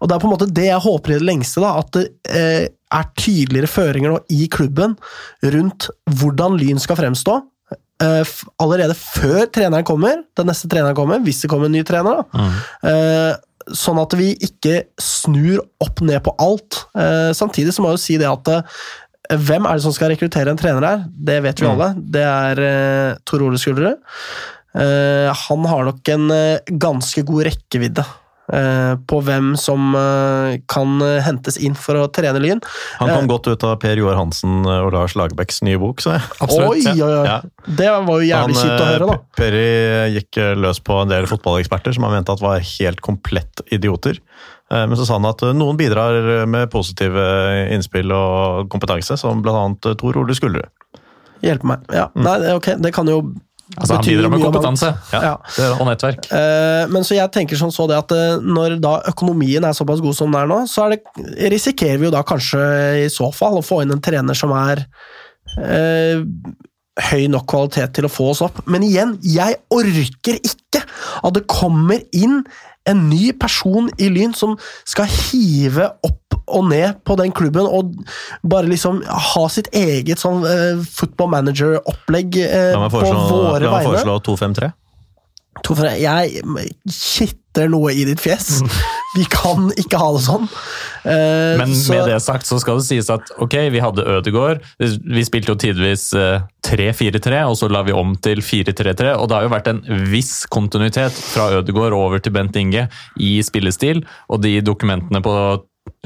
S1: Og Det er på en måte det jeg håper i det lengste, da, at det eh, er tydeligere føringer nå i klubben rundt hvordan Lyn skal fremstå. eh, allerede før treneren kommer, den neste treneren kommer, hvis det kommer en ny trener. da. Eh, sånn at vi ikke snur opp ned på alt. Eh, samtidig så må jeg jo si det at hvem er det som skal rekruttere en trener her? Det vet vi alle. Det er uh, Tor Ole Skuldre. Uh, han har nok en uh, ganske god rekkevidde eh, på hvem som kan hentes inn for å trene Lyn.
S2: Han kom godt ut av Per Joar Hansen og Lars Lagerbäcks nye bok, så jeg.
S1: Oi, oi, oi!
S2: Ja.
S1: Det var jo jævlig
S2: Han,
S1: kjipt å høre, da.
S2: Perry gikk løs på en del fotballeksperter som han mente at var helt komplett idioter. Eh, Men så sa han at eh, noen bidrar med positive innspill og kompetanse, som bl.a. Tor Ole Skullerud.
S1: Hjelpe meg. Ja, Nei, det er ok, det kan jo
S3: Altså, han bidrar med kompetanse
S1: Ja.
S2: det er
S3: og nettverk.
S1: Eh, Men så jeg tenker sånn så det at eh, når da økonomien er såpass god som den er nå, så er det, risikerer vi jo da kanskje i så fall å få inn en trener som er eh, høy nok kvalitet til å få oss opp. Men igjen, jeg orker ikke at det kommer inn en ny person i Lyn som skal hive opp og ned på den klubben og bare liksom ha sitt eget sånn uh, football manager-opplegg
S2: uh,
S1: på
S2: våre
S1: våre
S2: la meg
S1: vegne.
S2: foreslå 2-5-3.
S1: To for Jeg kitter noe i ditt fjes. [LAUGHS] Vi kan ikke ha det sånn. Eh,
S3: Men
S1: så-
S3: med det sagt så skal det sies at ok, vi hadde Ødegaard. Vi spilte jo tidvis eh, 3-4-3, og så la vi om til 4-3-3. Og det har jo vært en viss kontinuitet fra Ødegaard over til Bent Inge i spillestil. Og de dokumentene på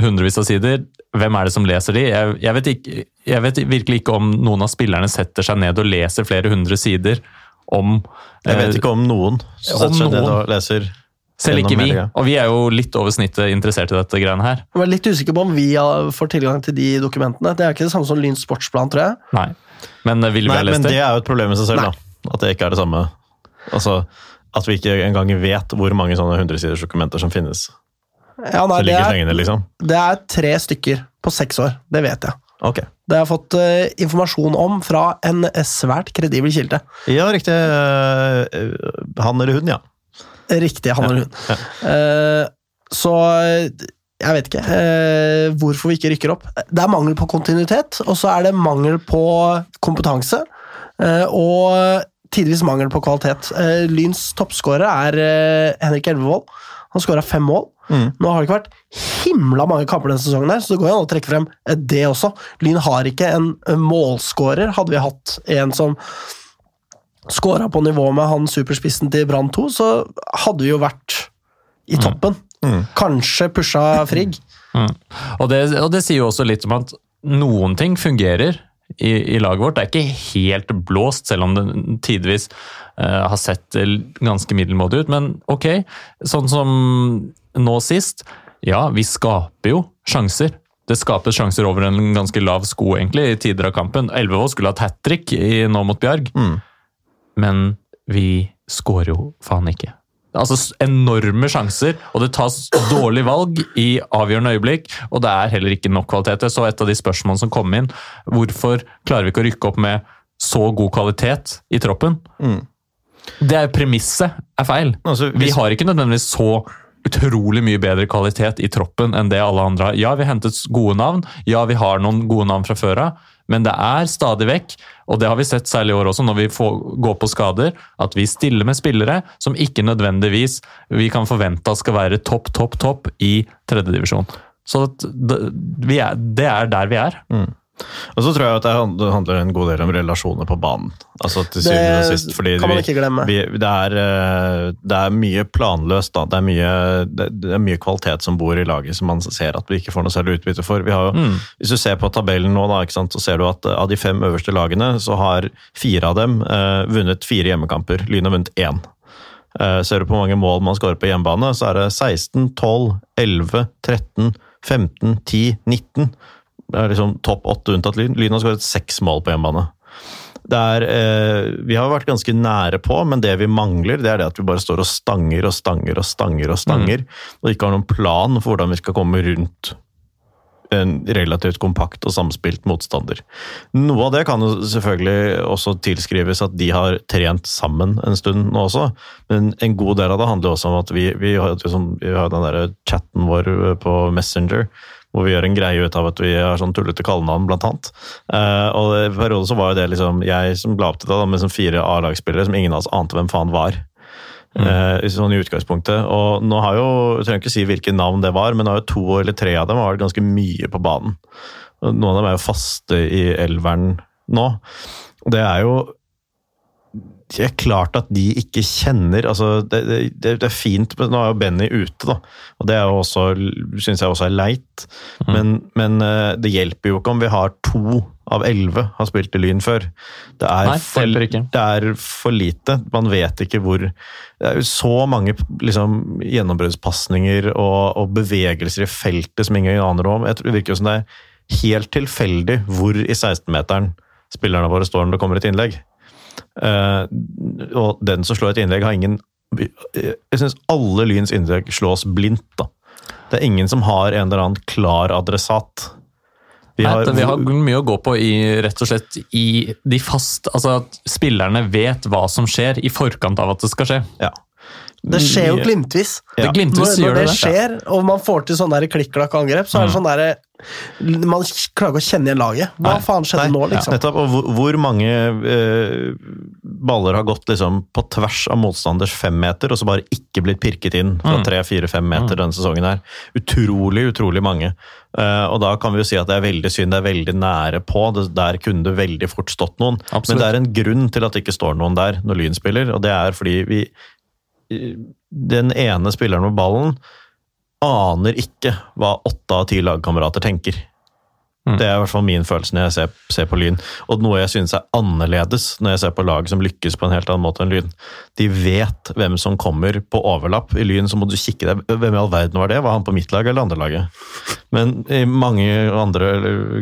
S3: hundrevis av sider, hvem er det som leser de? Jeg, jeg, vet ikke, jeg vet virkelig ikke om noen av spillerne setter seg ned og leser flere hundre sider om
S2: Jeg vet
S3: eh,
S2: ikke om noen som
S3: om
S2: setter seg ned og leser
S3: Selv ikke vi. Og vi er jo litt over snittet interessert i dette greiene her.
S1: Jeg er litt usikker på om vi får tilgang til de dokumentene. Det er ikke det samme som Lyns sportsplan, tror jeg.
S3: Nei. Men eh, vil vi
S2: Nei,
S3: ha
S2: men
S3: lest
S2: det
S3: det?
S2: er jo et problem i seg selv,
S1: Nei.
S2: da. At det ikke er det samme. Altså, At vi ikke engang vet hvor mange sånne hundresiders dokumenter som finnes.
S1: Ja, nei, det, er,
S2: hengende, liksom.
S1: det er tre stykker på seks år. Det vet jeg.
S2: Okay.
S1: Det har jeg fått uh, informasjon om fra en svært kredibel kilde.
S2: Ja, riktig. eh, Han eller hun, ja.
S1: Riktig, han eller hun.
S2: Ja.
S1: ja. så eh, jeg vet ikke eh, hvorfor vi ikke rykker opp. Det er mangel på kontinuitet, og så er det mangel på kompetanse. eh, og tidvis mangel på kvalitet. Lyns toppskårer er Henrik Elvevold. Han skåra fem mål.
S2: Mm.
S1: Nå har det ikke vært himla mange kamper denne sesongen, her, så det går an å trekke frem det også. Lyn har ikke en målskårer. Hadde vi hatt en som skåra på nivå med han superspissen til Brann 2, så hadde vi jo vært i toppen.
S2: Mm.
S1: Kanskje pusha Frigg.
S3: Mm. Og, det, og det sier jo også litt om at noen ting fungerer i, i laget vårt. Det er ikke helt blåst, selv om det tidvis uh, har sett ganske middelmådig ut. Men ok, sånn som nå sist. Ja, vi skaper jo sjanser. Det skapes sjanser over en ganske lav sko, egentlig, i tider av kampen. Elvevold skulle hatt hat trick i- nå mot Bjarg,
S2: Mm.
S3: Men vi skårer jo faen ikke. Altså enorme sjanser, og det tas dårlig valg i avgjørende øyeblikk. Og det er heller ikke nok kvalitet. Så et av de spørsmålene som kom inn, hvorfor klarer vi ikke å rykke opp med så god kvalitet i troppen?
S2: Mm.
S3: Det premisset er feil.
S2: Altså,
S3: Vi har ikke nødvendigvis så utrolig mye bedre kvalitet i troppen enn det alle andre har. Ja, vi har hentet gode navn, ja, vi har noen gode navn fra før av, men det er stadig vekk, og det har vi sett særlig i år også, når vi får, går på skader, at vi stiller med spillere som ikke nødvendigvis vi kan forvente skal være topp, topp, topp i tredjedivisjon. Så det, vi er, det er der vi er.
S2: Mm. Og så tror jeg at det handler en god del om relasjoner på banen. Altså til syvende og sist. Fordi
S1: kan man ikke glemme.
S2: Vi, det, er, eh, det, er, mye planløst. Da. Det er mye, det er mye, kvalitet som bor i laget som man ser at vi ikke får noe særlig utbytte for. Jo, mm. Hvis du ser på tabellen nå, da, så ser du at av de fem øverste lagene, så har fire av dem eh, vunnet fire hjemmekamper. Lyn har vunnet én. Eh, ser du på hvor mange mål man skårer på hjemmebane, så er det 16, 12, 11, 13, 15, 10, 19 det er liksom topp åtte unntatt Lyn. Lyn har skåret seks mål på hjemmebane. Er, eh, vi har vært ganske nære på, men det vi mangler, det er det at vi bare står og stanger og stanger og stanger og stanger, mm. og ikke har noen plan for hvordan vi skal komme rundt en relativt kompakt og samspilt motstander. Noe av det kan jo selvfølgelig også tilskrives at de har trent sammen en stund nå også, men en god del av det handler også om at vi, vi har, liksom, vi har den der chatten vår på Messenger hvor vi gjør en greie ut av at vi har sånn tullete kallenavn, blant annet. Uh, og I perioden så var det liksom jeg som la opp til det, da, med sånn fire A-lagsspillere som ingen av oss ante hvem faen var. Mm. Uh, sånn i utgangspunktet. Og nå har jo, Jeg trenger ikke si hvilke navn det var, men nå har jo to eller tre av dem har vært ganske mye på banen. Noen av dem er jo faste i elveren nå. Det er jo det er klart at de ikke kjenner altså det, det, det, er fint, men nå er jo Benny ute, da. Og det syns jeg også er leit. Mm. Men, men, eh, det hjelper jo ikke om vi har to av elleve har spilt i Lyn før. Det er, Nei, for, det er for lite. Man vet ikke hvor Det er jo så mange liksom, gjennombruddspasninger og, og, bevegelser i feltet som ingen aner om. Jeg tror Det virker som det er helt tilfeldig hvor i 16-meteren spillerne våre står når det kommer et innlegg. Uh, og den som slår et innlegg, har ingen Jeg syns alle Lyns innlegg slås blindt. da. Det er ingen som har en eller annen klar adressat.
S3: Vi har, Nei, vi har mye å gå på i rett og slett i de fast Altså at spillerne vet hva som skjer i forkant av at det skal skje.
S2: Ja.
S1: Det skjer jo glimtvis.
S3: Ja. Det glimtvis
S1: når, når
S3: det,
S1: det skjer, og man får til sånne klikk-klakk-angrep, så er det sånn derre man klarer ikke å kjenne igjen laget. Hva Nei. faen skjedde Nei. nå, liksom?
S2: Nettopp, og hvor, hvor mange eh, baller har gått liksom, på tvers av motstanders femmeter, og så bare ikke blitt pirket inn fra mm. tre, fire, fem meter mm. denne sesongen her? Utrolig, utrolig mange. Uh, og da kan vi jo si at det er veldig synd, det er veldig nære på. Det, der kunne det veldig fort stått noen. Absolutt. Men det er en grunn til at det ikke står noen der når Lyn spiller, og det er fordi vi Den ene spilleren med ballen aner ikke hva åtte av ti lagkamerater tenker. Mm. Det er i hvert fall min følelse når jeg ser, ser, på Lyn. Og noe jeg synes er annerledes når jeg ser på lag som lykkes på en helt annen måte enn Lyn. De vet hvem som kommer på overlapp. I Lyn så må du kikke deg Hvem i all verden var det? Var han på mitt lag eller andre laget? Men i mange andre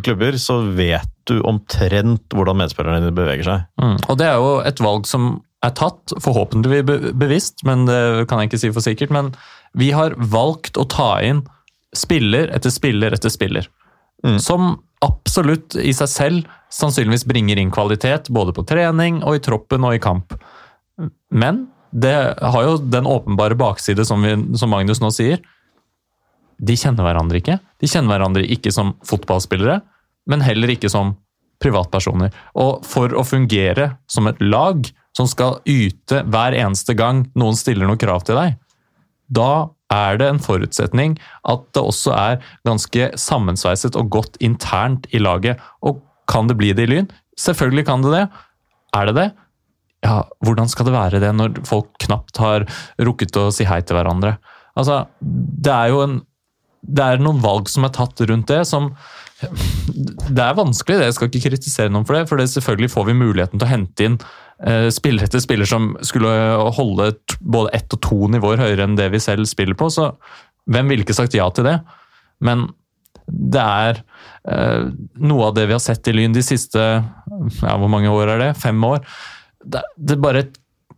S2: klubber så vet du omtrent hvordan medspillerne dine beveger seg.
S3: Mm. Og det er jo et valg som er tatt, forhåpentligvis bevisst, men det kan jeg ikke si for sikkert. men vi har valgt å ta inn spiller etter spiller etter spiller. Mm. Som absolutt i seg selv sannsynligvis bringer inn kvalitet, både på trening og i troppen og i kamp. Men det har jo den åpenbare bakside, som, vi, som Magnus nå sier. De kjenner hverandre ikke. De kjenner hverandre ikke som fotballspillere, men heller ikke som privatpersoner. Og for å fungere som et lag som skal yte hver eneste gang noen stiller noe krav til deg, da er det en forutsetning at det også er ganske sammensveiset og godt internt i laget. Og kan det bli det i Lyn? Selvfølgelig kan det det. Er det det? Ja, hvordan skal det være det når folk knapt har rukket å si hei til hverandre? Altså, det er jo en Det er noen valg som er tatt rundt det, som Det er vanskelig, det. Jeg skal ikke kritisere noen for det, for det selvfølgelig får vi muligheten til å hente inn Eh, spiller etter spiller som skulle holde både ett og to nivåer høyere enn det vi selv spiller på. Så hvem ville ikke sagt ja til det? Men det er eh, noe av det vi har sett i Lyn de siste ja, hvor mange år er det? Fem år. Det, det bare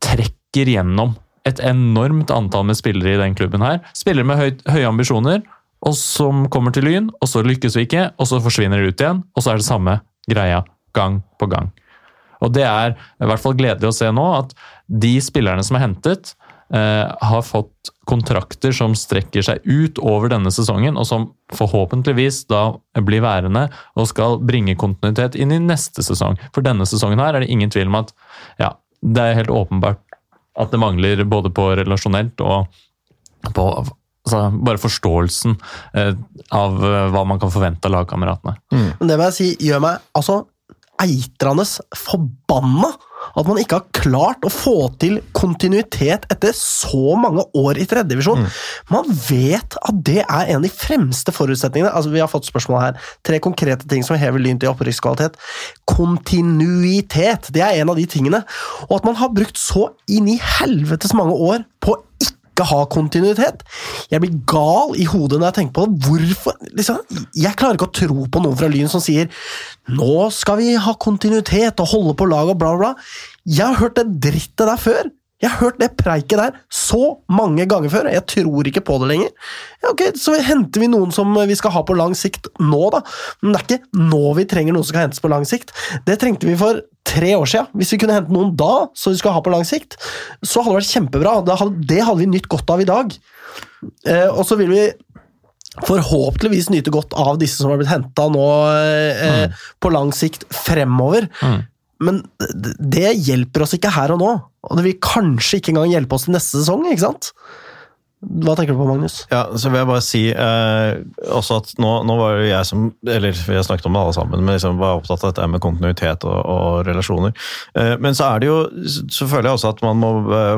S3: trekker gjennom et enormt antall med spillere i den klubben her. Spillere med høy, høye ambisjoner, og som kommer til Lyn, og så lykkes vi ikke, og så forsvinner de ut igjen, og så er det samme greia gang på gang. Og det er i hvert fall gledelig å se nå at de spillerne som er hentet, eh, har fått kontrakter som strekker seg ut over denne sesongen, og som forhåpentligvis da blir værende og skal bringe kontinuitet inn i neste sesong. For denne sesongen her er det ingen tvil om at ja, det er helt åpenbart at det mangler både på relasjonelt og på altså, bare forståelsen eh, av eh, hva man kan forvente av lagkameratene.
S1: Men det må jeg si gjør meg altså eitrende forbanna at man ikke har klart å få til kontinuitet etter så mange år i tredjedivisjon. Man vet at det er en av de fremste forutsetningene. Altså, vi har fått spørsmål her. Tre konkrete ting som hever Lyn til opprykkskvalitet. Kontinuitet, det er en av de tingene. Og at man har brukt så inn i helvetes mange år på ikke ikke ha kontinuitet. Jeg blir gal i hodet når jeg tenker på det. Hvorfor? Liksom, jeg klarer ikke å tro på noen fra Lyn som sier nå skal vi ha kontinuitet og holde på lag og bla, bla. Jeg har hørt det drittet der før. Jeg har hørt det preiket der så mange ganger før. Jeg tror ikke på det lenger. Ja, ok, Så henter vi noen som vi skal ha på lang sikt nå, da. Men det er ikke nå vi trenger noen som skal hentes på lang sikt. Det trengte vi for tre år siden. Hvis vi kunne hente noen da, så vi skal ha på lang sikt, så hadde det vært kjempebra. Det hadde, det hadde vi nytt godt av i dag. Eh, og så vil vi forhåpentligvis nyte godt av disse som har blitt henta nå eh, mm. på lang sikt fremover. Mm. Men det hjelper oss ikke her og nå, og det vil kanskje ikke engang hjelpe oss til neste sesong. ikke sant? Hva tenker du på, Magnus?
S2: Ja, så vil jeg bare si eh, også at nå, nå, var jo jeg som Eller vi har snakket om det alle sammen, men liksom var opptatt av dette med kontinuitet og, og relasjoner. Eh, men så er det jo Så føler jeg også at man må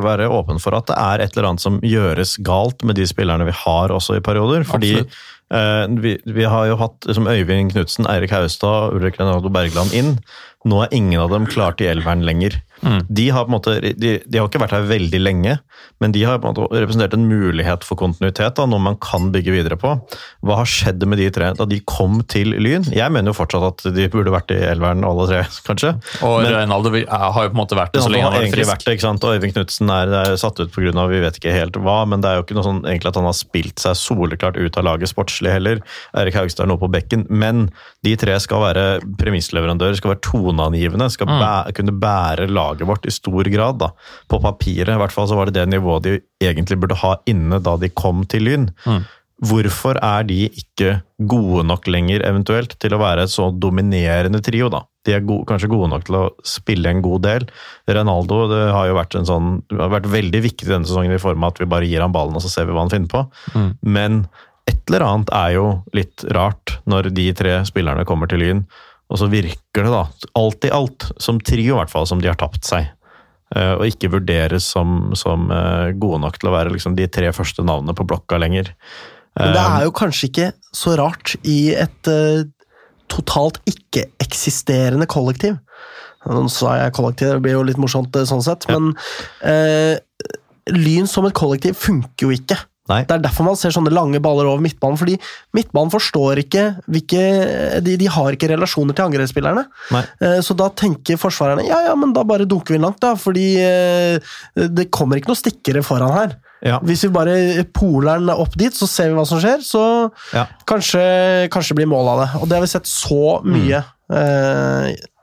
S2: være åpen for at det er et eller annet som gjøres galt med de spillerne vi har også i perioder. fordi eh, vi, vi, har jo hatt liksom Øyvind Knutsen, Eirik Haustad, Ulrik Renaldo Bergland inn. Nå er ingen av dem klart i elveren lenger. Mm. De, har på en måte, de, de, har ikke vært her veldig lenge, men de har på en måte representert en mulighet for kontinuitet, da, noe man kan bygge videre på. Hva har skjedd med de tre da de kom til Lyn? Jeg mener jo fortsatt at de burde vært i elveren alle tre, [LAUGHS] kanskje.
S3: Og men, Reinaldo har jo på en måte vært det så lenge han har vært frisk. Vært
S2: ikke sant? Og Øyvind Knutsen er, er, satt ut pga. vi vet ikke helt hva, men det er jo ikke noe sånn egentlig at han har spilt seg soleklart ut av laget sportslig heller. Erik Haugstad er nå på bekken, men de tre skal være premissleverandører, skal være toneangivende, skal mm. bæ kunne bære laget vårt i stor grad. da. På papiret i hvert fall så var det det nivået de egentlig burde ha inne da de kom til Lyn. Mm. Hvorfor er de ikke gode nok lenger eventuelt til å være et så dominerende trio? da? De er gode, kanskje gode nok til å spille en god del. Ronaldo det har jo vært, en sånn, har vært veldig viktig denne sesongen i form av at vi bare gir ham ballen og så ser vi hva han finner på. Mm. Men et eller annet er jo litt rart når de tre spillerne kommer til Lyn, og så virker det da, alt i alt, som trio i hvert fall, som de har tapt seg. Eh, og ikke vurderes som, som eh, gode nok til å være liksom, de tre første navnene på blokka lenger.
S1: Men det er jo kanskje ikke så rart i et totalt ikke-eksisterende kollektiv. Nå sa jeg kollektiv, det blir jo litt morsomt sånn sett, ja. men uh, Lyn som et kollektiv funker jo ikke. Nei. Det er derfor man ser sånne lange baller over midtbanen. fordi midtbanen forstår ikke hvilke De, de har ikke relasjoner til angrepsspillerne. Eh, så da tenker forsvarerne ja, ja, men da bare dunker vi langt, da. Fordi eh, det kommer ikke noen stikkere foran her. Ja. Hvis vi bare poler den opp dit, så ser vi hva som skjer. Så ja. kanskje, kanskje blir mål av det. Og det har vi sett så mye. Mm.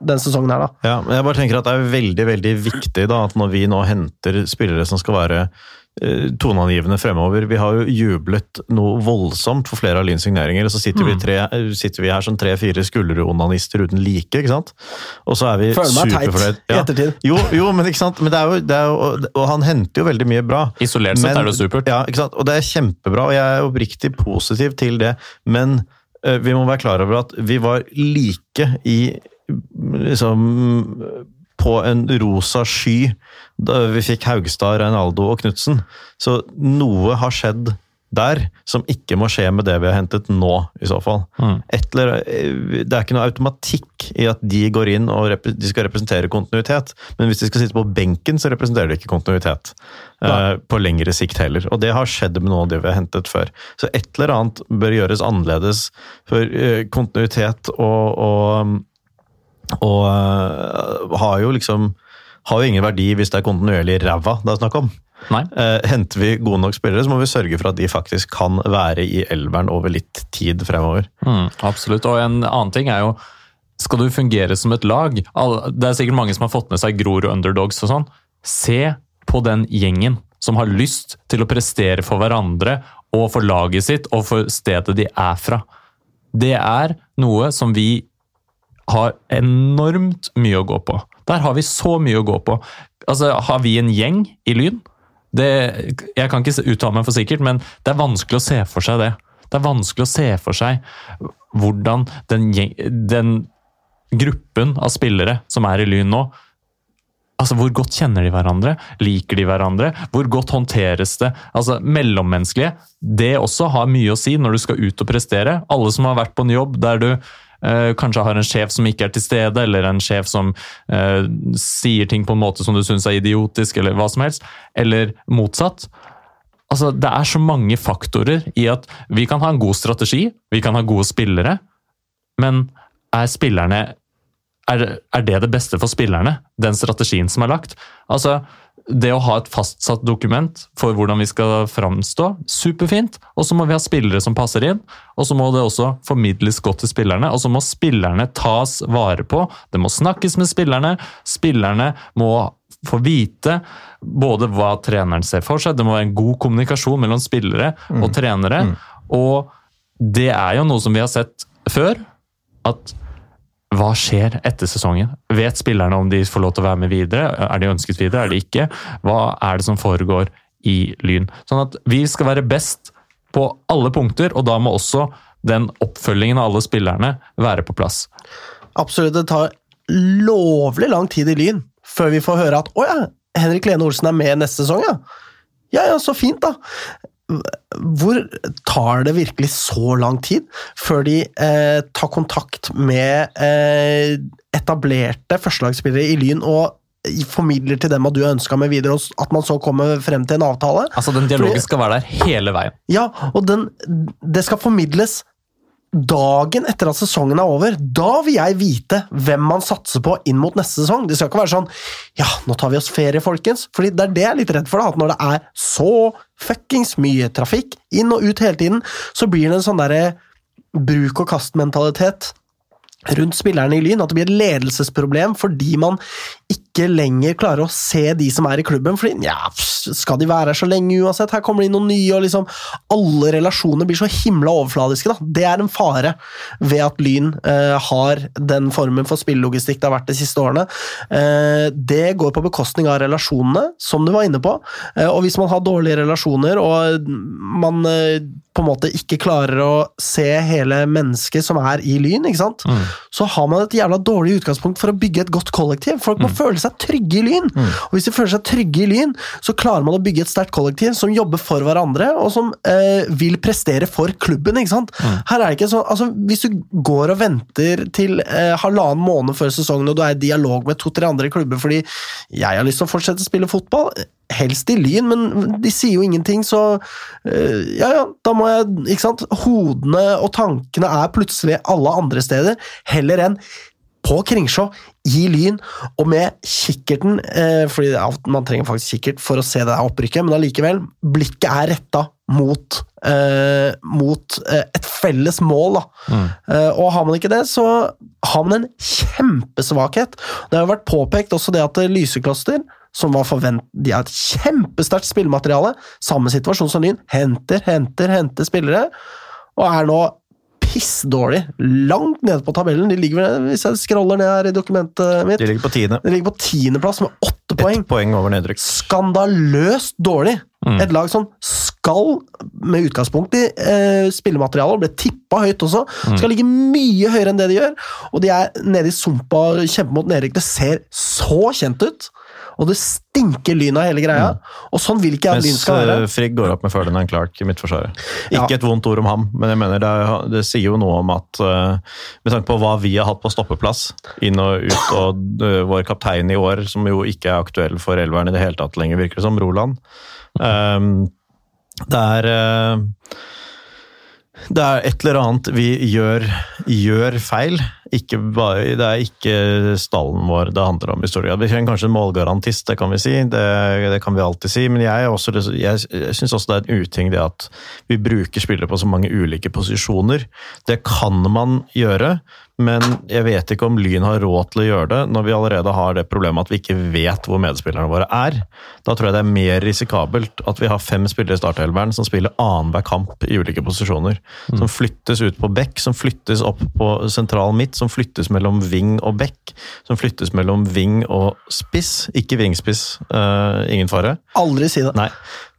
S1: Den sesongen her, da.
S2: Ja, men jeg bare tenker at Det er veldig veldig viktig da, at når vi nå henter spillere som skal være toneangivende fremover. Vi har jo jublet noe voldsomt for flere av Lyns signeringer, og så sitter, mm. vi, tre, sitter, vi, her som tre-fire skulderonanister uten like, ikke sant? Og så er vi superfornøyd.
S1: Ja. i ettertid.
S2: Jo, jo, men ikke sant? Men det er jo, det er jo, og han henter jo veldig mye bra.
S3: Isolert sett er det supert.
S2: Ja, ikke sant? Og det er kjempebra, og jeg er oppriktig positiv til det, men uh, vi må være klar over at vi var like i liksom på en rosa sky da vi fikk Haugstad, Reinaldo og Knutsen. Så noe har skjedd der som ikke må skje med det vi har hentet nå, i så fall. Mm. Etler, det er ikke noe automatikk i at de går inn og de skal representere kontinuitet, men hvis de skal sitte på benken, så representerer de ikke kontinuitet. Uh, på lengre sikt heller. Og det har skjedd med noe av det vi har hentet før. Så et eller annet bør gjøres annerledes, for uh, kontinuitet og, og og uh, har jo liksom har jo ingen verdi hvis det er kontinuerlig ræva det er snakk om. Uh, henter vi gode nok spillere, så må vi sørge for at de faktisk kan være i elveren over litt tid fremover.
S3: Mm, absolutt. Og en annen ting er jo Skal du fungere som et lag Det er sikkert mange som har fått med seg Grorud Underdogs og sånn. Se på den gjengen som har lyst til å prestere for hverandre og for laget sitt og for stedet de er fra. Det er noe som vi har enormt mye å gå på. Der har vi så mye å gå på. Altså, Har vi en gjeng i Lyn? det, Jeg kan ikke uttale meg for sikkert, men det er vanskelig å se for seg det. Det er vanskelig å se for seg hvordan den, den gruppen av spillere som er i Lyn nå, Altså, Hvor godt kjenner de hverandre? Liker de hverandre? Hvor godt håndteres det? Altså, Mellommenneskelige. Det også har mye å si når du skal ut og prestere. Alle som har vært på en jobb der du kanskje har en sjef som ikke er til stede, eller en sjef som eh, sier ting på en måte som du syns er idiotisk, eller hva som helst. Eller motsatt. Altså, Det er så mange faktorer i at vi kan ha en god strategi, vi kan ha gode spillere, men er spillerne er, er, det det beste for spillerne? Den strategien som er lagt? Altså, Det å ha et fastsatt dokument for hvordan vi skal framstå, superfint. Og så må vi ha spillere som passer inn. Og så må det også formidles godt til spillerne. Og så må spillerne tas vare på. Det må snakkes med spillerne. Spillerne må få vite både hva treneren ser for seg, det må være en god kommunikasjon mellom spillere og mm. trenere. Mm. Og det er jo noe som vi har sett før. At hva skjer etter sesongen? Vet spillerne om de får lov til å være med videre? Er de ønsket videre? Er de ikke? Hva er det som foregår i Lyn? Sånn at vi skal være best på alle punkter, og da må også den oppfølgingen av alle spillerne være på plass.
S1: Absolutt. Det tar lovlig lang tid i Lyn før vi får høre at 'Å ja, Henrik Lene Olsen er med neste sesong', ja'. Ja ja, så fint, da hvor tar det virkelig så lang tid før de eh, tar kontakt med eh, etablerte førstelagsspillere i Lyn og formidler til dem at du ønska med videre, og at man så kommer frem til en avtale?
S3: Altså Den dialogen skal være der hele veien?
S1: Ja, og den, det skal formidles dagen etter at sesongen er over, da vil jeg vite hvem man satser på inn mot neste sesong. Det skal ikke være sånn ja, nå tar vi oss ferie, folkens. Fordi det er det jeg er litt redd for, da, at når det er så fuckings mye trafikk inn og ut hele tiden, så blir det en sånn derre bruk og kast-mentalitet rundt spillerne i Lyn, at det blir et ledelsesproblem fordi man ikke lenger klarer å se de som er i klubben. fordi ja, skal de være her så lenge uansett? Her kommer det inn noen nye, og liksom alle relasjoner blir så himla overfladiske. da. Det er en fare ved at Lyn eh, har den formen for spillelogistikk det har vært de siste årene. Eh, det går på bekostning av relasjonene, som du var inne på. Eh, og hvis man har dårlige relasjoner, og man eh, på en måte ikke klarer å se hele mennesket som er i Lyn, ikke sant? Mm. så har man et jævla dårlig utgangspunkt for å bygge et godt kollektiv. Folk må mm. føle seg trygge i Lyn. Mm. Og hvis de føler seg trygge i Lyn, så klarer man å bygge et sterkt kollektiv som jobber for hverandre, og som eh, vil prestere for klubben. ikke sant? Mm. Her er det ikke sånn, altså Hvis du går og venter til eh, halvannen måned før sesongen, og du er i dialog med to-tre andre klubber fordi jeg har lyst til å fortsette å spille fotball Helst i Lyn, men de sier jo ingenting, så uh, ja, ja, da må jeg Ikke sant? Hodene og tankene er plutselig alle andre steder, heller enn på Kringsjå, i Lyn, og med kikkerten eh, fordi Man trenger faktisk kikkert for å se det opprykket, men allikevel, blikket er retta mot, eh, mot eh, et felles mål. Da. Mm. Eh, og har man ikke det, så har man en kjempesvakhet. Det har vært påpekt også det at Lysekloster som var forvent... De har et kjempesterkt spillemateriale. Samme situasjon som Lyn. Henter, henter, henter spillere. Og er nå pissdårlig. Langt nede på tabellen. De ligger, hvis jeg scroller ned her i dokumentet mitt
S2: De ligger på tiende.
S1: De ligger på tiendeplass med åtte poeng.
S2: Et poeng over nedrykk.
S1: Skandaløst dårlig! Mm. Et lag som skal, med utgangspunkt i eh, spillematerialet, ble tippa høyt også, mm. skal ligge mye høyere enn det de gjør. Og de er nede i sumpa og kjemper mot nedrykk. Det ser så kjent ut! Og det stinker lyn av hele greia. Mm. Og sånn vil ikke jeg at Lyn skal være.
S2: Mens Frigg går opp med Ferdinand Clark i midtforsvaret. Ikke ja. et vondt ord om ham, men jeg mener det, det sier jo noe om at uh, Med tanke på hva vi har hatt på stoppeplass inn og ut, og uh, vår kaptein i år, som jo ikke er aktuell for elveren i det hele tatt lenger, virker det som, Roland. Um, det er det er et eller annet vi gjør, gjør feil. Bare, det er ikke stallen vår det handler om i stor grad. Vi trenger kanskje en målgarantist, det kan vi si. Det, det kan vi alltid si. Men jeg, også, jeg, syns også det er en uting det at vi bruker spillere på så mange ulike posisjoner. Det kan man gjøre, men jeg vet ikke om Lyn har råd til å gjøre det når vi allerede har det problemet at vi ikke vet hvor medspillerne våre er. Da tror jeg det er mer risikabelt at vi har fem spillere i startelveren som spiller annenhver kamp i ulike posisjoner. Som flyttes ut på bekk, som flyttes opp på sentral midt, som flyttes mellom ving og bekk. som flyttes mellom ving og spiss. Ikke vingspiss, uh, ingen fare.
S1: Aldri si det.
S2: Nei,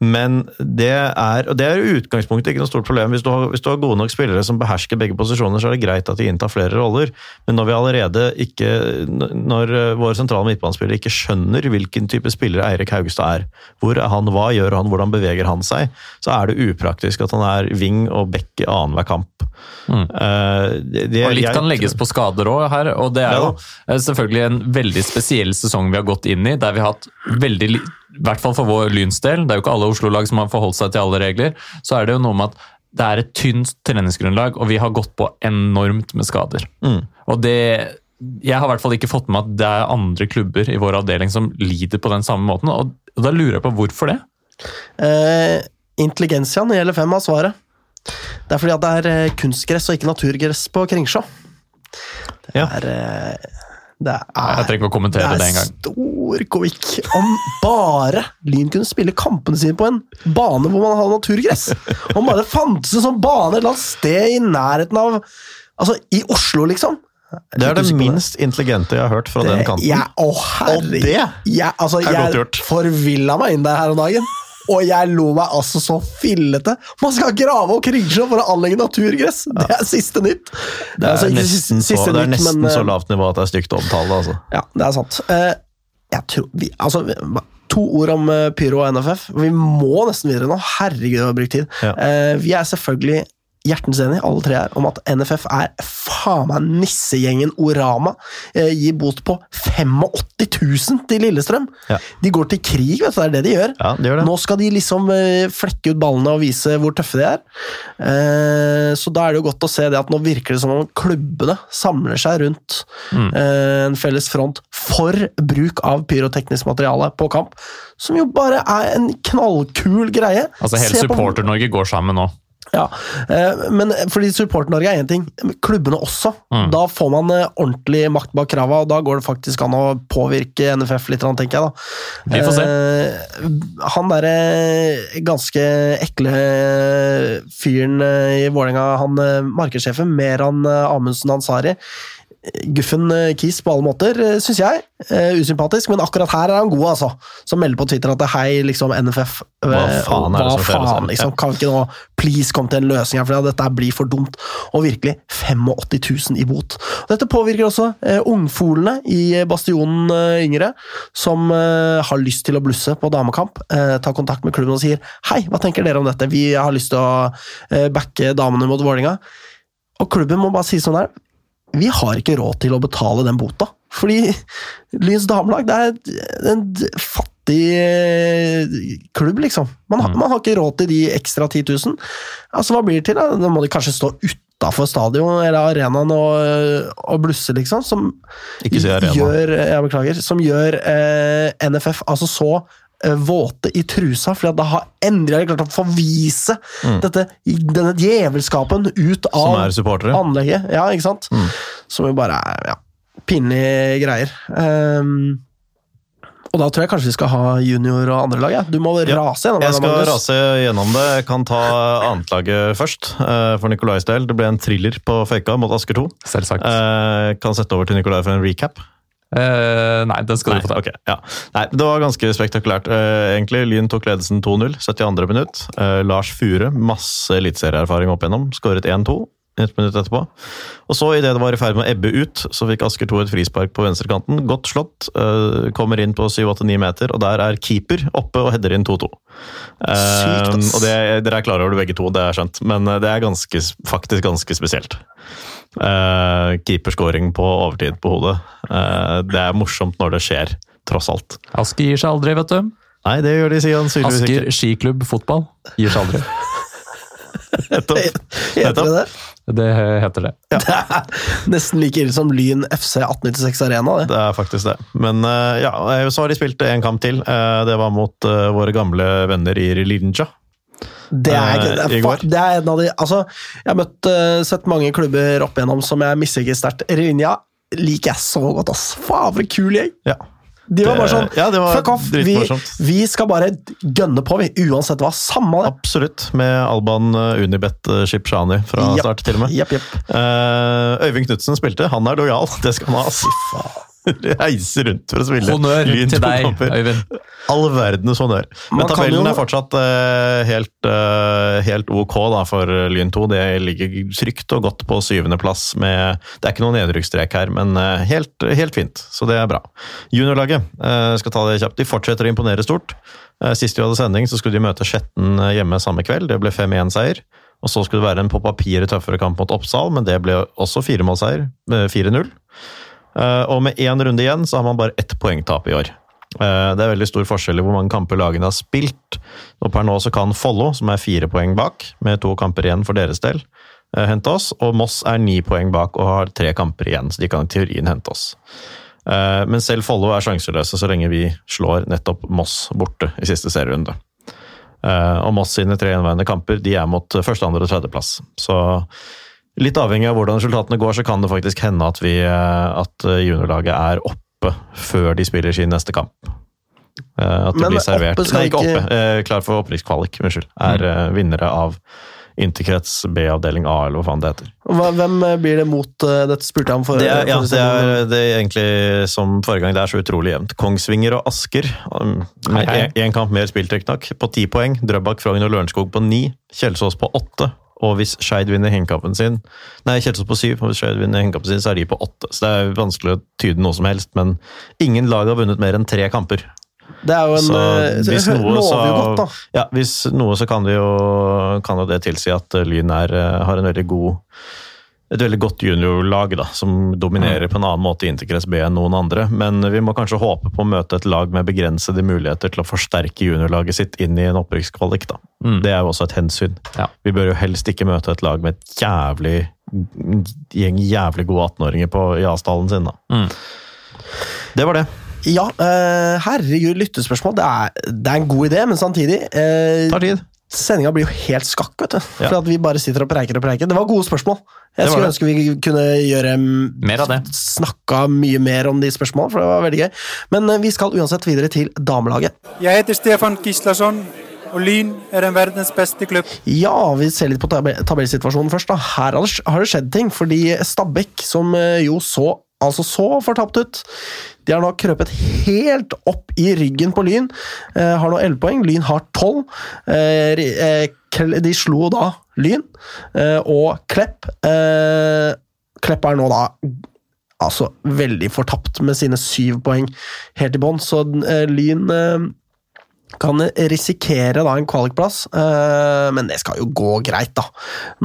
S2: men det er og det er i utgangspunktet ikke noe stort problem. Hvis du, har, hvis du har gode nok spillere som behersker begge posisjoner, så er det greit at de inntar flere roller. Men når vi allerede ikke Når våre sentrale midtbanespillere ikke skjønner hvilken type spillere Eirik Haugstad er, hvor er han, hva gjør han, hvordan beveger han seg, så er det upraktisk at han er ving og bekk i annenhver kamp.
S3: Mm. Uh, det, det, og litt kan legges på skader òg her, og det er jo selvfølgelig en veldig spesiell sesong vi har gått inn i, der vi har hatt veldig i hvert fall for vår Lyns del, det er jo ikke alle Oslo-lag som har forholdt seg til alle regler, så er det jo noe med at det er et tynt treningsgrunnlag, og vi har gått på enormt med skader. Mm. Og det Jeg har i hvert fall ikke fått med at det er andre klubber i vår avdeling som lider på den samme måten, og da lurer jeg på hvorfor det?
S1: Eh, intelligensiaen gjelder fem av svaret. Det er fordi at det er eh, kunstgress og ikke naturgress på Kringsjå. Det er ja. Eh, det er,
S3: jeg trenger ikke å kommentere det,
S1: det
S3: engang.
S1: Stor kovik om bare Lyn kunne spille kampene sine på en bane hvor man hadde naturgress. Om bare det fantes en sånn bane et eller annet sted i nærheten av Altså, i Oslo, liksom.
S2: Det er det minst intelligente jeg har hørt fra det, den kanten.
S1: Ja, å, herregud. Og det jeg, altså, er godt gjort. Jeg forvilla meg inn der her om dagen. Og jeg lo meg altså så fillete! Man skal grave og Kringsjå for å anlegge naturgress! Det er siste nytt.
S2: Det er, altså nesten, så, det er nytt, nesten men, så, eh, lavt nivå at det er stygt å omtale altså.
S1: Ja, det er sant. Uh, jeg tror vi, altså, To ord om uh, Pyro og NFF. Vi må nesten videre nå. Herregud, vi har brukt tid. Ja. Vi er selvfølgelig hjertens enig, alle tre her, om at NFF er faen meg nissegjengen Orama. Eh, gir bot på 85 000 til Lillestrøm! Ja. De går til krig, vet du, det er det de gjør.
S2: Ja, de gjør
S1: Nå skal de liksom eh, flekke ut ballene og vise hvor tøffe de er. Eh, så da er det jo godt å se det at nå virker det som om klubbene samler seg rundt mm. eh, en felles front for bruk av pyroteknisk materiale på kamp, som jo bare er en knallkul greie.
S3: Altså Hele Supporter-Norge går sammen nå?
S1: Ja, eh, men fordi Support-Norge er én ting, klubbene også. Mm. Da får man eh, ordentlig makt bak krava, og da går det faktisk an å påvirke NFF litt, tenker jeg. da.
S3: Vi får se.
S1: Eh, han derre ganske ekle fyren i Vålerenga, han markedssjefen Meran Amundsen Ansari guffen eh, Kis på alle måter, eh, syns jeg. Uh, usympatisk, men akkurat her er han god, altså. Som melder på Twitter at det hei, liksom, NFF
S2: Hva faen er det som?
S1: Liksom? liksom? Kan ikke nå please komme til en løsning her, for dette blir for dumt. Og virkelig 85 000 i bot. Dette påvirker også uh, ungfolene i Bastionen uh, Yngre, som har lyst til å blusse på damekamp. tar kontakt med klubben og sier hei, hva tenker dere om dette? Vi har lyst til å backe damene mot Vålerenga. Og klubben må bare si sånn her vi har ikke råd til å betale den bota. Fordi Lyns damelag det er en fattig eh, klubb, liksom. Man, mm. man, har ikke råd til de ekstra 10 000. Altså, hva blir det til? Da, da må de kanskje stå utafor stadion eller arenaen og, og blusse, liksom. Som gjør, jeg beklager, som gjør eh, NFF altså så Eh, våte i trusa, for da har endelig klart å forvise mm. dette, denne djevelskapen ut av anlegget. Ja, ikke sant? Mm. Som jo bare er ja, pinlige greier. Um, og da tror jeg kanskje vi skal ha junior og andre lag. Ja. Du må ja, rase gjennom
S2: det. Jeg skal Magnus. rase gjennom det. Jeg kan ta annetlaget først, uh, for Nikolais del. Det ble en thriller på Føyka mot Asker 2.
S3: Selvsagt.
S2: Uh, kan sette over til Nikolai for en recap.
S3: Uh, nei, den skal nei, du få ta.
S2: Okay, ja. Nei, det var ganske spektakulært. Uh, egentlig, Lyn tok ledelsen 2-0, 72. minutt. Uh, Lars Fure, masse eliteserieerfaring opp igjennom, skåret 1-2 et minutt etterpå. Og så, idet det var i ferd med å ebbe ut, så fikk Asker 2 et frispark på venstrekanten. Godt slått. kommer inn på 7-8-9 meter, og der er keeper oppe og header inn 2-2. og det, Dere er klar over det begge to, det er skjønt, men det er ganske, faktisk ganske spesielt. Uh, keeperskåring på overtid på hodet. Uh, det er morsomt når det skjer, tross alt.
S3: Asker gir seg aldri, vet du.
S2: Nei, det gjør de sier
S3: Asker skiklubb fotball gir seg aldri. [LAUGHS]
S1: Nettopp. Heter det det?
S3: Det heter det.
S1: Ja. det er nesten like ille som Lyn FC 1896 Arena. Det.
S2: det er faktisk det. Men uh, ja, så har de spilt en kamp til. det var mot våre gamle venner i Lilinja.
S1: Det er, det, er, det er, en av de Altså, jeg har møtt, uh, sett mange klubber opp igjennom som jeg misliker sterkt. Rinja liker jeg så godt, ass. Faen, for en kul gjeng!
S2: Ja.
S1: De var bare sånn
S2: ja, var
S1: Fuck off! Vi, vi skal bare gønne på, vi. Uansett hva. Samme det.
S2: Absolutt. Med Alban eh, Unibet eh, Shipshani fra
S1: yep.
S2: start, til og med.
S1: Yep, yep.
S2: Eh, Øyvind Knutsen spilte. Han er lojal, [LAUGHS] det skal han ha. ass. [LAUGHS] Reiser rundt for å spille.
S3: Honnør
S2: Lyn
S3: til deg,
S2: kamper.
S3: Øyvind.
S2: All verdens honnør. Men tabellen
S1: jo-
S2: er fortsatt uh, helt, uh, helt ok da, for Lyn 2. Det ligger trygt og godt på syvendeplass. med Det er ikke noen nedrykksstrek her, men uh, helt, helt fint. Så det er bra. Juniorlaget eh, skal ta det kjapt. De fortsetter å imponere stort. Eh, Sist vi hadde sending, så skulle de møte Skjetten hjemme samme kveld. Det ble 5-1-seier. Og så skulle det være en på papiret tøffere kamp mot Oppsal, men det ble også firemålseier. eh, 4-0. Eh, Og med én runde igjen så har man bare ett poengtap i år. Eh, Det er veldig stor forskjell i hvor mange kamper lagene har spilt. Og per nå så kan Follo, som er fire poeng bak, med to kamper igjen for deres del, eh, hente oss. Og Moss er ni poeng bak og har tre kamper igjen, så de kan i teorien hente oss. Men selv Follo er sjanseløse så lenge vi slår nettopp Moss borte i siste serierunde. Og Moss sine tre gjenværende kamper de er mot første, andre og tredjeplass. Så litt avhengig av hvordan resultatene går, så kan det faktisk hende at, vi, eh, at juniorlaget er oppe før de spiller sin neste kamp. Eh, At det
S1: Men
S2: blir servert
S1: oppe skal
S2: Nei, ikke oppe. eh, Klar for opprykkskvalik, unnskyld. Er mm. vinnere av interkrets B-avdeling A, eller hva faen det heter.
S1: Hva, hvem eh, blir det mot? eh, Dette spurte jeg om for
S2: Det er, ja,
S1: for-
S2: det er, det er egentlig som forrige gang, det er så utrolig jevnt. Kongsvinger og Asker, um, én kamp mer spilt riktignok, på ti poeng. Drøbak, Frogn og Lørenskog på ni. Kjelsås på åtte. Og hvis Skeid vinner hengekampen sin Nei, Kjelsås på syv, og hvis Skeid vinner hengekampen sin, så er de på åtte. Så det er vanskelig å tyde noe som helst, men ingen lag har vunnet mer enn tre kamper.
S1: Det er jo en
S2: Så
S1: eh,
S2: hvis noe, så
S1: godt, da.
S2: Ja, hvis noe, så kan jo, kan jo det tilsi at Lyn er, eh, har en veldig god et veldig godt juniorlag da, som dominerer på en annen måte i Interkrets B enn noen andre. Men vi må kanskje håpe på å møte et lag med begrensede muligheter til å forsterke juniorlaget sitt inn i en opprykkskvalik.
S3: Mm.
S2: Det er jo også et hensyn.
S3: Ja.
S2: Vi bør jo helst ikke møte et lag med et jævlig gjeng jævlig gode 18-åringer på i A-stallen sin. da.
S3: Mm.
S2: Det var det.
S1: Ja, uh, herregud, lyttespørsmål. Det er, det er en god idé, men samtidig uh,
S2: Tar tid.
S1: Sendinga blir jo helt skakk, vet du.
S2: Ja.
S1: For at vi bare sitter og preiker og preiker. Det var gode spørsmål. Jeg skulle
S2: det.
S1: ønske vi kunne gjøre
S3: Mer av det.
S1: Snakka mye mer om de spørsmålene, for det var veldig gøy. Men eh, vi skal uansett videre til damelaget.
S4: Jeg heter Stefan Gislason, og Lyn er en verdens beste klubb.
S1: Ja, vi ser litt på tab tabellsituasjonen først. da. Her har det, skjedd ting, fordi Stabæk, som eh, jo så altså så fortapt ut, de har nå krøpet helt opp i ryggen på Lyn. Eh, har nå 11 poeng, Lyn har 12. Eh, eh, de slo da Lyn, eh, og Klepp eh, Klepp er nå da altså veldig fortapt med sine syv poeng helt i bånn, så eh, Lyn kan risikere da en kvalikplass, eh, men det skal jo gå greit, da.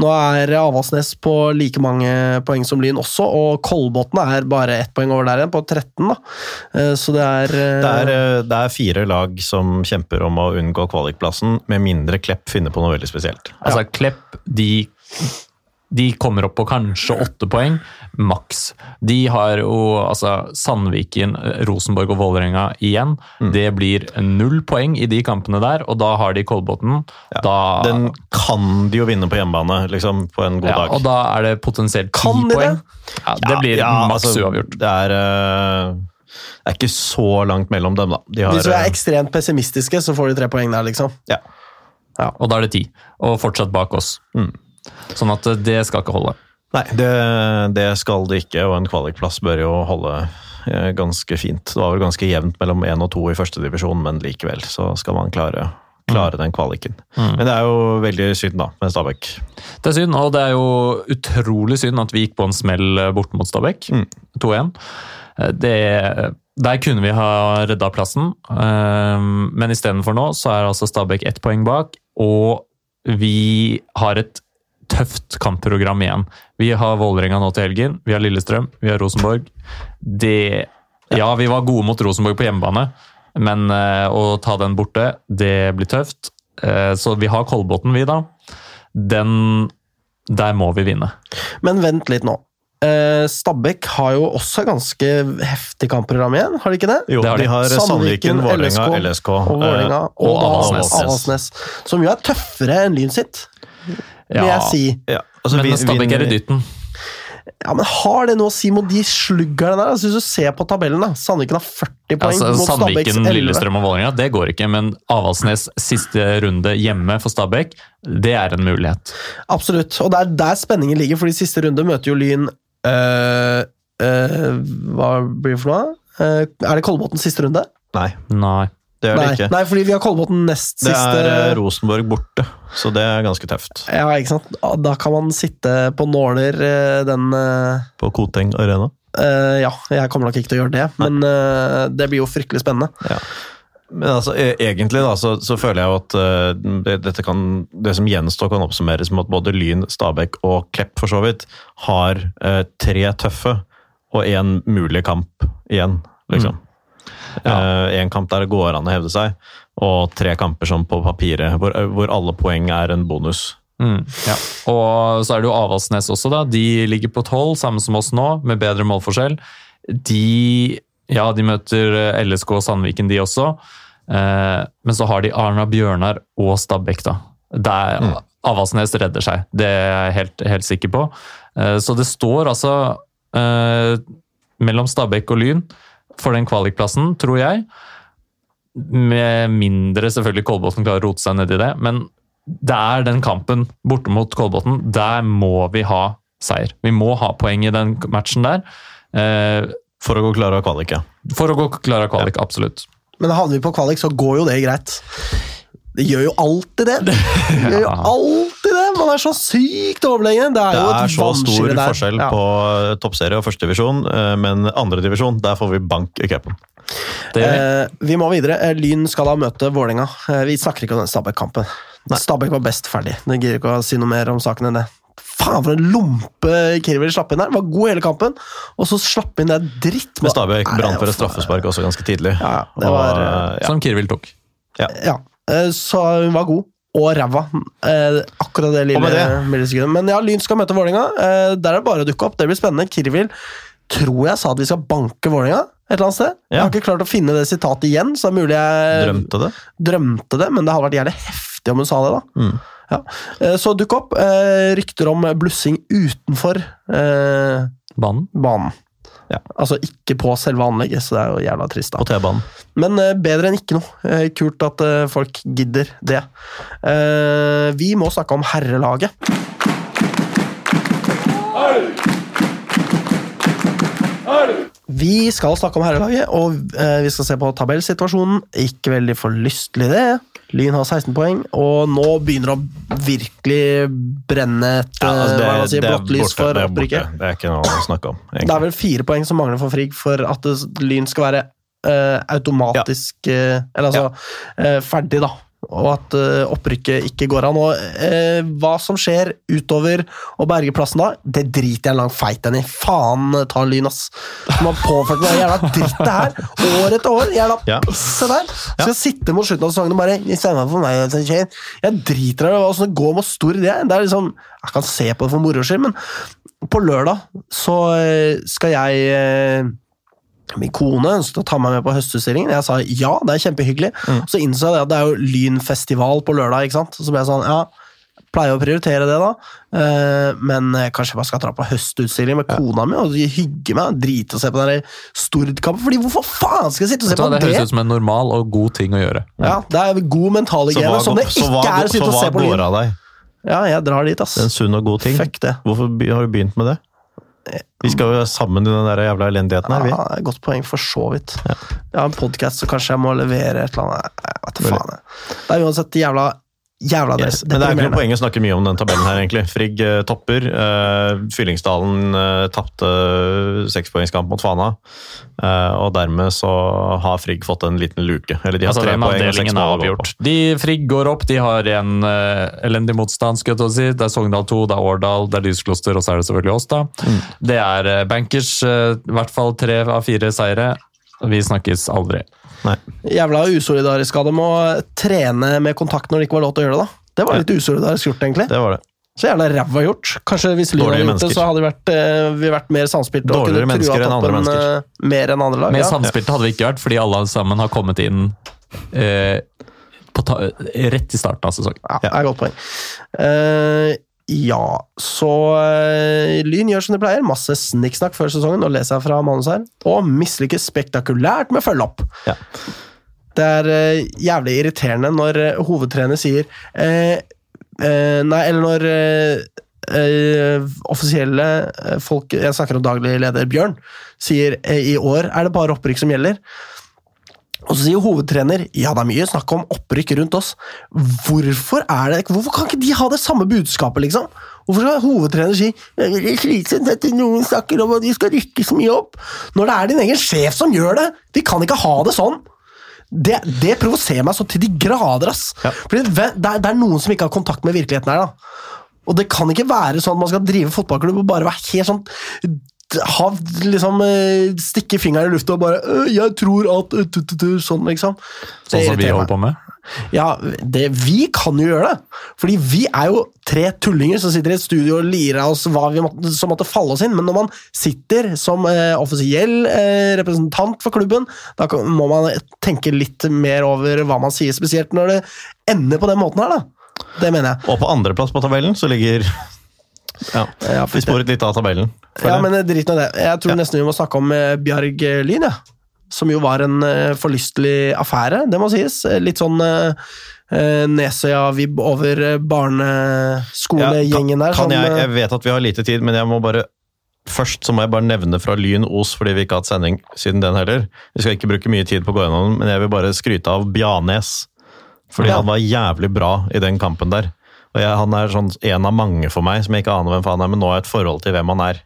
S1: Nå er Avaldsnes på like mange poeng som Lyn også, og Kolbotn er bare ett poeng over der igjen, på 13, da. Eh, så det er, eh,
S2: Det er, det er fire lag som kjemper om å unngå kvalikplassen, med mindre Klepp finner på noe veldig spesielt.
S3: Altså, Klepp, de, de kommer opp på kanskje åtte poeng, maks. De har jo altså Sandviken, Rosenborg og Vålerenga igjen.
S2: Mm.
S3: Det blir null poeng i de kampene der, og da har de Kolbotn. Da,
S2: Den kan de jo vinne på hjemmebane, liksom, på en god
S3: ja,
S2: dag.
S3: og da er det potensielt ti
S1: de det?
S3: poeng. Ja, det blir
S2: Ja,
S3: maks
S2: altså,
S3: uavgjort.
S2: Det er, uh det er ikke så langt mellom dem, da. De har,
S1: Hvis vi er
S2: eh,
S1: ekstremt pessimistiske, så får de tre poeng der, liksom.
S2: ja.
S3: Og da er det ti, og fortsatt bak oss.
S2: Mm.
S3: Sånn at det skal ikke holde.
S2: Nei, det, det skal det ikke, og en kvalikplass bør jo holde eh, ganske fint. Det var vel ganske jevnt mellom én og to i førstedivisjon, men likevel så skal man klare, klare den kvaliken.
S3: Mm.
S2: Men det er jo veldig synd, da, med Stabæk.
S3: Det er synd, og det er jo utrolig synd at vi gikk på en smell bort mot Stabæk.
S2: Mm.
S3: 2-1. Eh, Der kunne vi ha redda plassen, eh, men istedenfor nå så er altså Stabæk ett poeng bak, og vi har et tøft kampprogram igjen. Vi har Vålerenga nå til helgen, vi har Lillestrøm, vi har Rosenborg. Det Ja, vi var gode mot Rosenborg på hjemmebane, men eh, å ta den borte, det blir tøft. Eh, så vi har Kolbotn, vi, da. Den Der må vi vinne.
S1: Men vent litt nå. Eh, Stabæk har jo også ganske heftig kampprogram igjen, har de ikke det?
S2: Jo,
S3: Det har
S2: de
S3: de.
S2: har Sandviken, Vålerenga, LSK
S1: og
S2: Vålinga,
S1: og,
S3: Avaldsnes.
S1: Avaldsnes. Som jo er tøffere enn Lyn sitt, vil
S3: Ja,
S1: jeg si.
S2: Ja, altså,
S3: men Stabæk er i dytten.
S1: Ja, men Har det noe å si mot de sluggerne der? Altså, hvis du ser på tabellen, da. Sandviken har 40 poeng
S3: Altså,
S1: mot Stabæks
S3: Sandviken,
S1: 11.
S3: Lillestrøm og Vålerenga, det går ikke. Men Avaldsnes siste runde hjemme for Stabæk, det er en mulighet.
S1: Absolutt. Og det er der spenningen ligger, for de siste runde møter jo Lyn øh, øh, Hva blir det for noe? Øh, er det Kolbotn siste runde?
S2: Nei,
S3: Nei.
S2: Det det
S1: Nei,
S2: ikke.
S1: nei, fordi vi har Kolbotn nest
S2: Det
S1: siste.
S2: er eh, Rosenborg borte, så det er ganske tøft.
S1: Ja, ikke sant? Da kan man sitte på nåler øh, den øh,
S2: På Koteng Arena.
S1: Uh, Ja, jeg kommer nok ikke til å gjøre det, men uh, det blir jo fryktelig spennende.
S2: Men altså, e- egentlig da, så, så føler jeg jo at uh, det, dette kan, det som gjenstår kan oppsummeres med at både Lyn, Stabæk og Klepp for så vidt har eh, tre tøffe og én mulig kamp igjen, liksom.
S3: Ja.
S2: Eh, en kamp der det går an å hevde seg, og tre kamper som på papiret, hvor, hvor alle poeng er en bonus.
S3: Mm, ja. Og så er det jo Avaldsnes også, da. De ligger på tolv, samme som oss nå, med bedre målforskjell. De ja, de møter eh, LSK og Sandviken, de også. Eh, men så har de Arna Bjørnar og Stabæk, da. Der
S2: Mm.
S3: Avaldsnes redder seg, det er jeg helt, helt sikker på. Eh, så det står altså eh, mellom Stabæk og Lyn for den kvalikplassen, tror jeg. Med mindre selvfølgelig Kolbotn klarer å rote seg ned i det. Men det er den kampen borte mot Kolbotn. Der må vi ha seier. Vi må ha poeng i den matchen der. Eh,
S2: For å gå klar av kvalik, ja.
S3: for å gå klar av kvalik, absolutt.
S1: Men havner vi på kvalik, så går jo det greit. Det gjør jo alltid det. Det gjør jo alltid det! Man er så sykt overlegen. Det er,
S2: Det
S1: jo
S2: er
S1: et
S2: så stor
S1: der.
S2: forskjell
S1: Ja.
S2: på eh, toppserie og førstedivisjon, men andredivisjon, der får vi bank i cupen.
S1: Eh, vi må videre. Eh, Lyn skal da møte Vålerenga. Eh, vi snakker ikke om den Stabæk-kampen. Stabæk var best ferdig. Det gidder ikke å si noe mer om saken enn det. Faen, for en lompe Kirvel slapp inn der! Var god hele kampen, og så slapp inn det dritt.
S2: Men Stabæk brant for et straffespark også ganske tidlig.
S1: Ja, det
S2: Og,
S1: var,
S2: eh, ja.
S3: Som Kirvil tok.
S1: Ja, ja. så hun var god. Og ræva. Eh, akkurat det lille
S2: Og med det-
S1: millisekundet. Men ja, Lyn skal møte Vålerenga. Eh, der er det bare å dukke opp. Det blir spennende. Kirvil tror jeg sa at vi skal banke Vålerenga et eller annet sted. Jeg har ikke klart å finne det sitatet igjen, så det er mulig jeg
S2: Drømte det.
S1: drømte det, men det hadde vært jævlig heftig om hun sa det. da.
S2: Mm.
S1: Ja. Eh, Så dukk opp. Eh, rykter om blussing utenfor eh,
S3: Banen.
S1: banen.
S2: Ja.
S1: Altså ikke på selve anlegget, så det er jo jævla trist. da.
S2: På T-banen.
S1: Men uh, bedre enn ikke noe. Uh, kult at uh, folk gidder det. Vi må snakke om herrelaget. Vi skal snakke om herrelaget, og vi skal se på tabellsituasjonen. Ikke veldig forlystelig, det. Lyn har 16 poeng, og nå begynner det å virkelig brenne et
S2: Ja, altså, det, si,
S1: blått lys for opprykket.
S2: Det er ikke noe å snakke om.
S1: Det er vel fire poeng som mangler for Frigg for at Lyn skal være uh, automatisk eh, Eller altså eh, ferdig, da. Og at eh, opprykket ikke går an. Og eh, hva som skjer utover å berge plassen da, det driter jeg lang feit i. Faen ta Lyn, ass. Som har påført meg det dritt det her år etter år. Jævla
S2: Ja.
S1: pisse der. Skal sitte mot slutten av sesongen og bare I stemmer for meg skjer». Jeg driter i åssen det går med Stord. Det, er liksom, jeg kan se på det for moro skyld, men på lørdag så eh, skal jeg Min kone ønsket å ta meg med på høstutstillingen. Jeg sa ja, det er kjempehyggelig. Så innså jeg at det er jo Lynfestival på lørdag. ikke sant? Så ble jeg sånn, ja, pleier å prioritere det, da. Eh, men kanskje jeg bare skal dra på høstutstilling med kona mi og hygge meg. Drite og se på den Stord-kampen. Fordi hvorfor faen skal jeg sitte og se
S3: hva,
S1: på
S3: det
S1: det?
S3: høres ut som en normal og god ting å gjøre.
S1: Ja, Det er god mental
S2: Så
S1: hygiene, som det
S2: så
S1: ikke
S2: hva,
S1: er å sitte og se på
S2: går
S1: Lyn.
S2: av deg?
S1: Ja, jeg drar dit, ass.
S2: En sunn og god ting? Hvorfor har du begynt med det? Vi skal jo sammen i den der jævla elendigheten her, vi.
S1: Ja, det er godt poeng, for så vidt. Jeg har en podkast, så kanskje jeg må levere et eller annet. Jeg vet faen. jeg. Det er uansett jævla Jævla
S2: Yes. Men det er ikke noe poeng å snakke mye om den tabellen her, egentlig. Frigg uh, topper. Uh, Fyllingsdalen uh, tapte sekspoengskamp mot Fana. Uh, og dermed så har Frigg fått en liten luke. Eller de har
S3: Altså,
S2: tre poeng og seks mål å gå
S3: avgjort.
S2: på.
S3: De Frigg går opp, de har en uh, elendig motstand, skal jeg si. Det er Sogndal 2, det er Årdal, det er Lyskloster, og så er det selvfølgelig oss, da.
S2: Mm.
S3: Det er bankers, i hvert fall tre av fire seire. Vi snakkes aldri.
S2: Nei.
S1: Jævla usolidarisk av dem å trene med kontakt når det ikke var lov til å gjøre det. da. Det var litt usolidarisk gjort, egentlig.
S2: Det var det.
S1: Så jævla ræva gjort. Kanskje hvis Lyn hadde gjort det, så hadde vi vært, eh, vi vært mer samspilt.
S2: Dårligere mennesker enn andre
S1: mennesker. eh, Mer enn andre lag.
S3: Mer
S1: Ja.
S3: samspilte hadde vi ikke vært, fordi alle sammen har kommet inn eh, på ta rett i starten av sesongen.
S1: Ja, det er et godt poeng. Eh, ja, så eh, Lyn gjør som de pleier. Masse snikksnakk før sesongen, og leser jeg fra manus her. Og mislykkes spektakulært med følge opp.
S2: Ja.
S1: Det er eh, jævlig irriterende når eh, hovedtrener sier eh, eh, Nei, eller når eh, offisielle folk Jeg snakker om daglig leder Bjørn. Sier i år er det bare opprykk som gjelder. Og så sier hovedtrener ja, det er mye snakk om opprykk rundt oss. Hvorfor er det, hvorfor kan ikke de ha det samme budskapet, liksom? Hvorfor skal hovedtrener si «Det er slitsomt at noen snakker om at de skal rykke så mye opp, når det er din egen sjef som gjør det? De kan ikke ha det sånn! Det, det provoserer meg så til de grader, ass.
S2: Ja.
S1: Fordi det, det er noen som ikke har kontakt med virkeligheten her, da. Og det kan ikke være sånn at man skal drive fotballklubb og bare være helt sånn ha, liksom, eh, Stikke fingeren i lufta og bare «Øh, 'Jeg tror at øh, tu, tu, tu», Sånn, liksom.
S3: Sånn som vi holder på med.
S1: Ja, det, vi kan jo gjøre det. Fordi vi er jo tre tullinger som sitter i et studio og lirer av oss hva vi måtte, som måtte falle oss inn. Men når man sitter som eh, offisiell eh, representant for klubben, da kan, må man tenke litt mer over hva man sier, spesielt når det ender på den måten her, da. Det mener jeg.
S2: Og på andreplass på tabellen så ligger Ja,
S1: Ja,
S2: vi sporet litt av tabellen.
S1: Ja, men eh, drit nå det. Jeg tror
S2: Ja.
S1: nesten vi må snakke om eh, Bjarg eh, Lyn, ja. Som jo var en eh, forlystelig affære, det må sies. Eh, Litt sånn eh, eh, Nesøya-vibb over eh, barneskolegjengen der.
S2: kan jeg,
S1: eh,
S2: jeg vet at vi har lite tid, men jeg må bare Først så må jeg bare nevne fra Lyn Os, fordi vi ikke har hatt sending siden den heller. Vi skal ikke bruke mye tid på å gå gjennom den, men jeg vil bare skryte av Bjanes. Fordi
S1: Ja.
S2: han var jævlig bra i den kampen der. Og jeg, Han er sånn en av mange for meg som jeg ikke aner hvem faen er, men nå har jeg et forhold til hvem han er.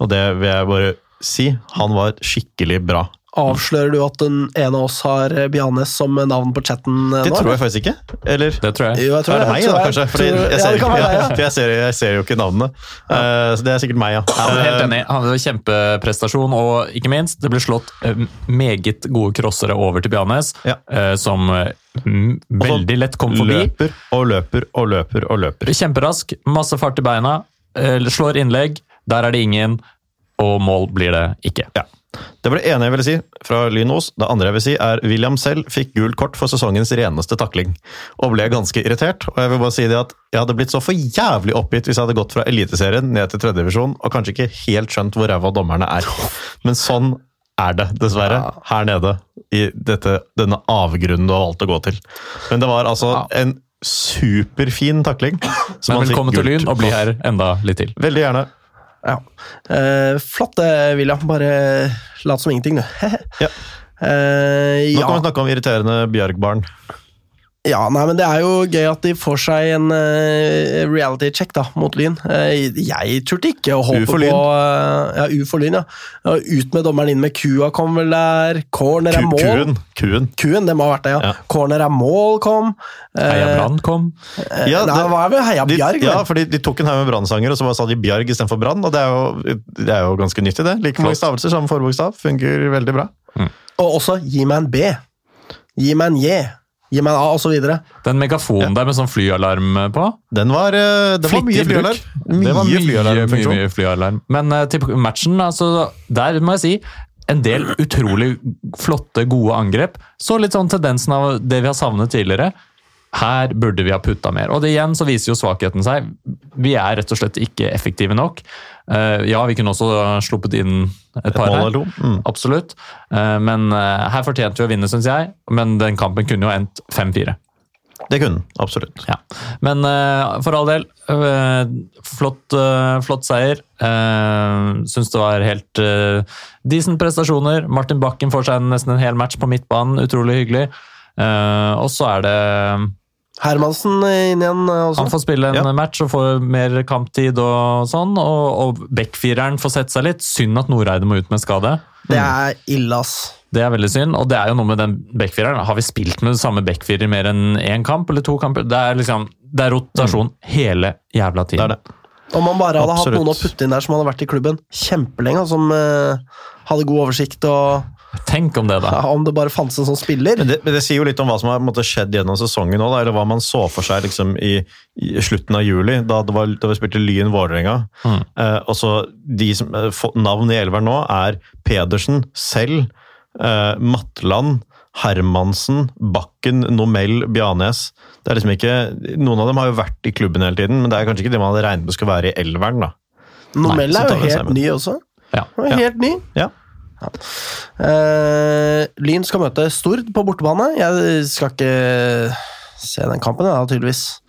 S2: Og det vil jeg bare si. Han var skikkelig bra.
S1: Avslører du at den ene av oss har Bianes som navn på chatten nå?
S2: Det tror jeg faktisk ikke. Eller
S3: Det tror jeg.
S1: Jo, jeg tror
S2: er det meg, da, kanskje? Fordi
S1: Tror-
S2: jeg, ser,
S1: det kan
S2: ikke-
S1: være ja. [LAUGHS]
S2: for jeg, ser, jeg ser jo ikke navnene. Uh, så det er sikkert meg, ja.
S3: Ja, er helt enig. Han hadde kjempeprestasjon, og ikke minst, det ble slått eh, meget gode crossere over til Bianes,
S2: Ja.
S3: uh, som eh, veldig lett kom forbi.
S2: Løper og løper og løper og løper.
S3: Kjemperask, masse fart i beina, eh, slår innlegg, der er det ingen, og mål blir det ikke.
S2: Ja. Det var det ene jeg ville si fra Lyn Os. Det andre jeg vil si er William selv fikk gult kort for sesongens reneste takling, og ble ganske irritert. Og jeg vil bare si det at jeg hadde blitt så for jævlig oppgitt hvis jeg hadde gått fra Eliteserien ned til tredjedivisjon og kanskje ikke helt skjønt hvor ræva dommerne er. Men sånn er det, dessverre, her nede i dette, denne avgrunnen du har valgt å gå til. Men det var altså en superfin takling. som
S3: Men velkommen til Lyn, og bli her enda litt til.
S2: Veldig gjerne.
S1: Ja. Eh, flott det, William. Bare lat som ingenting, du. [LAUGHS]
S2: Ja.
S1: Eh,
S2: Nå
S1: ja.
S2: kan vi snakke om irriterende Bjørgbarn.
S1: Ja, nei, men det er jo gøy at de får seg en uh, reality check da, mot Lyn. Uh, jeg turte ikke å håpe på eh, Ja, U for Lyn, ja. Uh, Ut med dommeren inn med kua kom vel der. Corner er mål.
S2: Kuen. Kuen.
S1: Kuen, det må ha vært det, ja.
S2: Ja.
S1: Corner er mål kom.
S3: Heia Brann kom.
S2: Ja,
S1: nei, det var vel Heia
S2: de, ja,
S1: for
S2: fordi de tok en haug med brannsanger, og så sa de Bjarg istedenfor Brann. Og det er, jo, det er jo ganske nyttig, det. Like mange stavelser, samme forbokstav. Funker veldig bra.
S1: Og også gi meg en B. Gi meg en J. Gi meg en A, videre.
S3: Den megafonen der med sånn flyalarm på.
S2: Den var, eh, det var mye
S3: flyalarm. Mye,
S2: flyalarm.
S3: Det var mye, mye, mye flyalarm. Men eh, til matchen, altså, der må jeg si en del utrolig flotte, gode angrep. Så litt sånn tendensen av det vi har savnet tidligere. Her burde vi ha putta mer. Og det igjen så viser jo svakheten seg. Vi er rett og slett ikke effektive nok. Eh, ja, vi kunne også sluppet inn et par
S2: mål
S3: her.
S2: Mm.
S3: Absolutt. Eh, men eh, her fortjente vi å vinne, syns jeg. Men den kampen kunne jo endt 5-4.
S2: Det kunne den, absolutt.
S3: Ja. Men uh, for all del, uh, flott, uh, flott seier. Uh, Syns det var helt uh, decent prestasjoner. Martin Bakken får seg nesten en hel match på midtbanen, utrolig hyggelig. Eh, og så er det
S1: Hermansen inn igjen eh, også.
S3: Han får spille en
S2: Ja.
S3: match og får mer kamptid og sånn, og, og backfireren får sette seg litt. Synd at Noreide må ut med skade.
S1: Det er ille, ass.
S3: Det er veldig synd, og det er jo noe med den backfireren. Har vi spilt med samme backfirer mer enn én kamp eller to kamper? Det er liksom, det er rotasjon hele jævla
S2: Det
S3: tiden.
S2: er det.
S1: Om man bare hadde
S2: Absolutt.
S1: hatt noen å putte inn der som hadde vært i klubben kjempelenge, som uh, hadde god oversikt, og
S3: Tenk om det, da.
S1: ja, om det bare fantes en sånn spiller.
S2: Men det, men det sier jo litt om hva som har måtte, skjedd gjennom sesongen òg, eller hva man så for seg liksom, i, i slutten av juli, da, det var, da vi spilte Lyn Vålerenga.
S3: Mm.
S2: Eh, og så de som eh, fått navn i elveren nå, er Pedersen selv, eh, Matland Hermansen, Bakken, Nomel, Bjarnes. Det er liksom ikke, Noen av dem har jo vært i klubben hele tiden, men det er kanskje ikke det man hadde regnet med skulle være i elveren. da.
S1: Nomell er jo helt ny også.
S3: Ja.
S1: Helt ny.
S2: Ja.
S1: Eh, Lyn skal møte Stord på bortebane. Jeg skal ikke se den kampen, da, tydeligvis.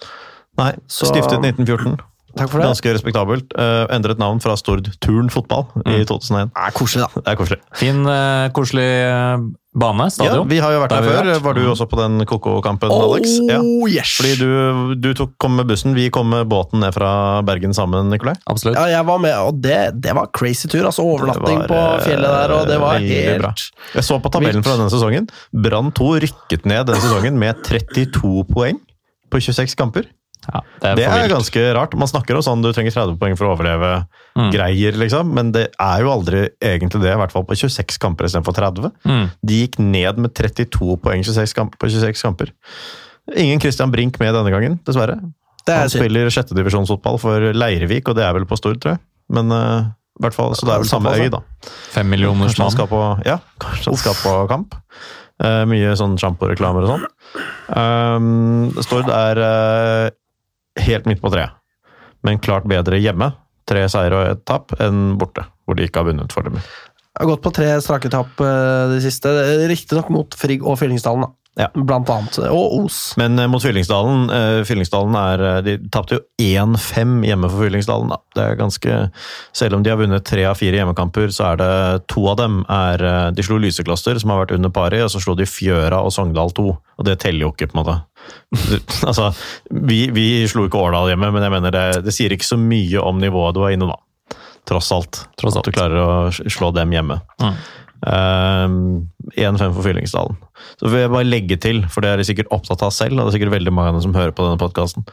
S2: Nei,
S1: Så-
S2: Stiftet 1914.
S1: Takk for det.
S2: Ganske respektabelt. Uh, endret navn fra Stord Turn fotball i 2001.
S1: Det er koselig, da.
S2: Det er koselig.
S3: Fin, uh, koselig eh, bane,
S2: Ja, vi har jo vært
S3: Der
S2: der før.
S3: vært.
S2: Var du også på den Koko-kampen, Alex? Ja.
S1: Oh, yes!
S2: Fordi du, du tok, kom med bussen, vi kom med båten ned fra Bergen sammen, Nikolai.
S3: Absolutt.
S1: Ja, jeg var med, og det, det var crazy tur. altså Overnatting
S2: var,
S1: på fjellet der, og det var helt
S2: bra. Jeg så på tabellen fra denne sesongen. Brann 2 rykket ned denne sesongen med 32 poeng på 26 kamper.
S3: Ja, det er
S2: Det er ganske rart. Man snakker jo sånn du trenger 30 poeng for å overleve
S3: Mm.
S2: greier, liksom. Men det er jo aldri egentlig det, i hvert fall på 26 kamper istedenfor 30.
S3: Mm.
S2: De gikk ned med 32 poeng 26 kamp, på 26 kamper. Ingen Christian Brink med denne gangen, dessverre.
S1: Det er
S2: Han spiller sjettedivisjonsfotball for Leirvik, og det er vel på Stord, tror jeg. Men uh, i hvert fall, Så det er vel samme øy, da.
S3: Fem millioners mann.
S2: skal på, ja, kanskje han skal på kamp. Uh, mye sånn sjamporeklamer og sånn. Um, Stord er eh, helt midt på treet, men klart bedre hjemme. Tre seier og ett tap enn borte, hvor de ikke har vunnet foreløpig.
S1: Har gått på tre strake tap det de siste. Riktignok mot Frigg og Fyllingsdalen, da.
S2: Ja.
S1: Blant annet. Og Os.
S2: Men eh, mot Fyllingsdalen eh, Fyllingsdalen er, eh, De tapte jo 1-5 hjemme for Fyllingsdalen. Da. Det er ganske, selv om de har vunnet tre av fire hjemmekamper, så er det to av dem er, eh, De slo Lysekloster, som har vært under pari, og så slo de Fjøra og Sogndal 2. Og det teller jo ikke, på en måte. [LAUGHS] altså, vi, vi slo ikke Årdal hjemme, men jeg mener det, det sier ikke så mye om nivået du er inne, da. Tross alt.
S3: Tross alt.
S2: At du klarer å slå dem hjemme.
S3: Mm.
S2: Um, 1-5 for Fyllingsdalen. Så vil jeg bare legge til, for det er de sikkert opptatt av selv, og det er sikkert veldig mange av dem som hører på denne podkasten,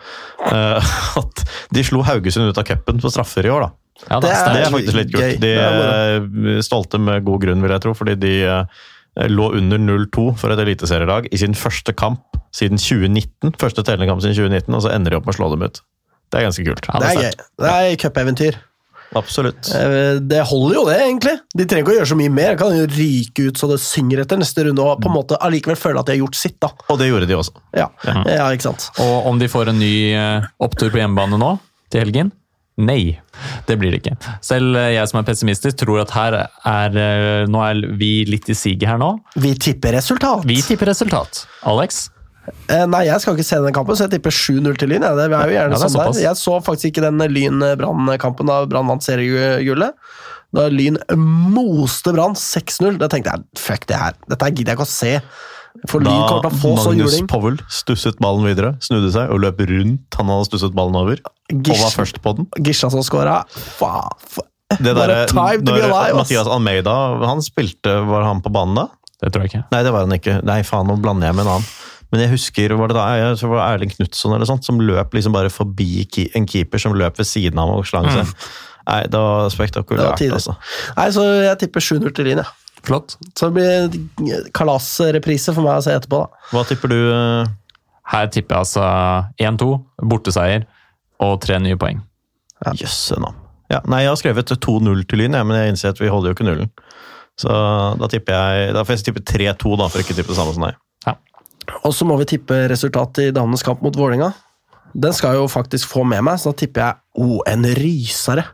S2: [LAUGHS] at de slo Haugesund ut av cupen på straffer i år, da.
S3: Ja,
S1: Det er-
S2: Det er faktisk litt kult. De
S1: er
S2: stolte med god grunn, vil jeg tro, fordi de eh, lå under 0-2 for et eliteserielag i sin første kamp siden 2019. Første tellende kamp siden 2019, og så ender de opp med å slå dem ut. Det er ganske kult.
S1: Det er. Det er cupeventyr.
S2: Absolutt.
S1: Eh, Det holder jo, det, egentlig. De trenger ikke å gjøre så mye mer. De kan jo ryke ut så det synger etter neste runde, og på en måte allikevel føle at de har gjort sitt. da.
S2: Og det gjorde de også.
S1: Ja, ja ikke sant.
S3: Og om de får en ny eh, opptur på hjemmebane nå, til helgen? Nei, det blir det ikke. Selv eh, jeg som er pessimistisk, tror at her er eh, Nå er vi litt i siget her nå.
S1: Vi tipper resultat.
S3: Vi tipper resultat. Alex?
S1: Eh, nei, jeg skal ikke se den kampen, så jeg tipper 7-0 til Lyn. Ja. Det er jo gjerne
S3: Ja, er
S1: sånn
S3: såpass.
S1: der. Jeg så faktisk ikke den Lyn-Brann-kampen da Brann vant seriegullet. Da Lyn moste Brann 6-0. Da tenkte jeg fuck det her, dette gidder jeg ikke å se. For Lyn kommer til å få så
S2: Magnus
S1: juling.
S2: Powell stusset ballen videre, snudde seg og løp rundt han hadde stusset ballen over. Og var
S1: Gish-
S2: først på den.
S1: Gisha som scora.
S2: Det
S1: derre.
S2: Mathias Almeida han spilte, var han på banen da?
S3: Det tror jeg ikke.
S2: Nei, det var han ikke. Nei, faen, nå blander jeg med en annen. Men jeg husker, var det da, jeg tror det var Erling Knutson eller sånt, som løp liksom bare forbi en keeper som løp ved siden av og slang seg. Nei, det var
S1: Det var
S2: spektakulært, altså.
S1: Nei, så jeg tipper 7-0 til Lyn, ja.
S3: Flott.
S1: Så det blir kalasreprise for meg å se etterpå, da.
S2: Hva tipper du? eh,
S3: Her tipper jeg altså 1-2, borteseier og tre nye poeng.
S2: Jøsse navn. Ja, nei, jeg har skrevet 2-0 til Lyn, ja, men jeg innser at vi holder jo ikke nullen. Så da tipper jeg, da får jeg tippe 3-2, da, for ikke å tippe det samme som deg.
S3: Ja.
S1: Og så må vi tippe resultatet i damenes kamp mot Vålinga. Den skal jeg jo faktisk få med meg, så da tipper jeg oh, en rysere.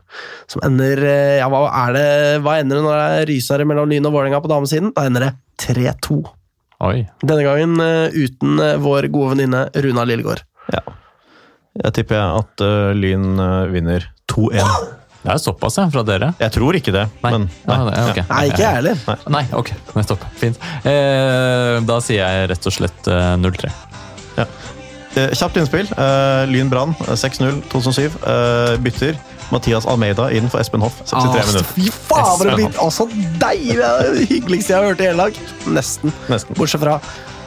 S1: Som ender eh, Ja, hva er det Hva ender det når det er rysere mellom Lyn og Vålinga på damesiden? Da ender det 3-2.
S3: Oi.
S1: Denne gangen eh, uten eh, vår gode venninne Runa Lillegård.
S2: Ja. Jeg tipper jeg at uh, Lyn vinner 2-1.
S3: Det er såpass, ja, fra dere.
S2: Jeg tror ikke det,
S3: Nei.
S2: men
S3: Ja, det- okay.
S1: Nei, ikke jeg heller.
S3: Nei, ok. Nettopp. Fint. Eh, da sier jeg rett og slett eh, 0-3.
S2: Eh, Kjapt innspill. Eh, Lyn Brann eh, 6-0 2007. Eh, bytter. Mathias Almeida inn for Espen Hoff. 63
S1: Ah,
S2: minutter.
S1: fy faen, for en så deilig! Det det hyggeligste jeg har hørt i hele dag. Nesten.
S2: Nesten.
S1: Bortsett fra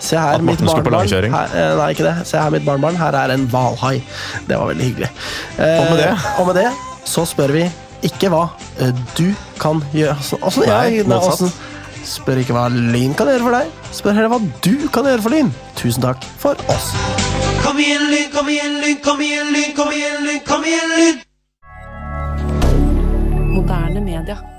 S1: Se her, mitt
S2: barnbarn
S1: barnebarn. Her, eh, nei, ikke det. Se her, mitt barnebarn. Her er en hvalhai. Det var veldig hyggelig. Eh,
S2: Og med det?
S1: og med det så spør vi ikke hva eh, du kan gjøre altså, altså,
S2: Nei,
S1: jeg- altså, Spør ikke hva Lyn kan gjøre for deg. Spør heller hva du kan gjøre for Lyn. Tusen takk for oss.
S5: Kom igjen, Lyn, kom igjen, Lyn, kom igjen, Lyn, kom igjen, Lyn, kom igjen, Lyn!
S6: Moderne media.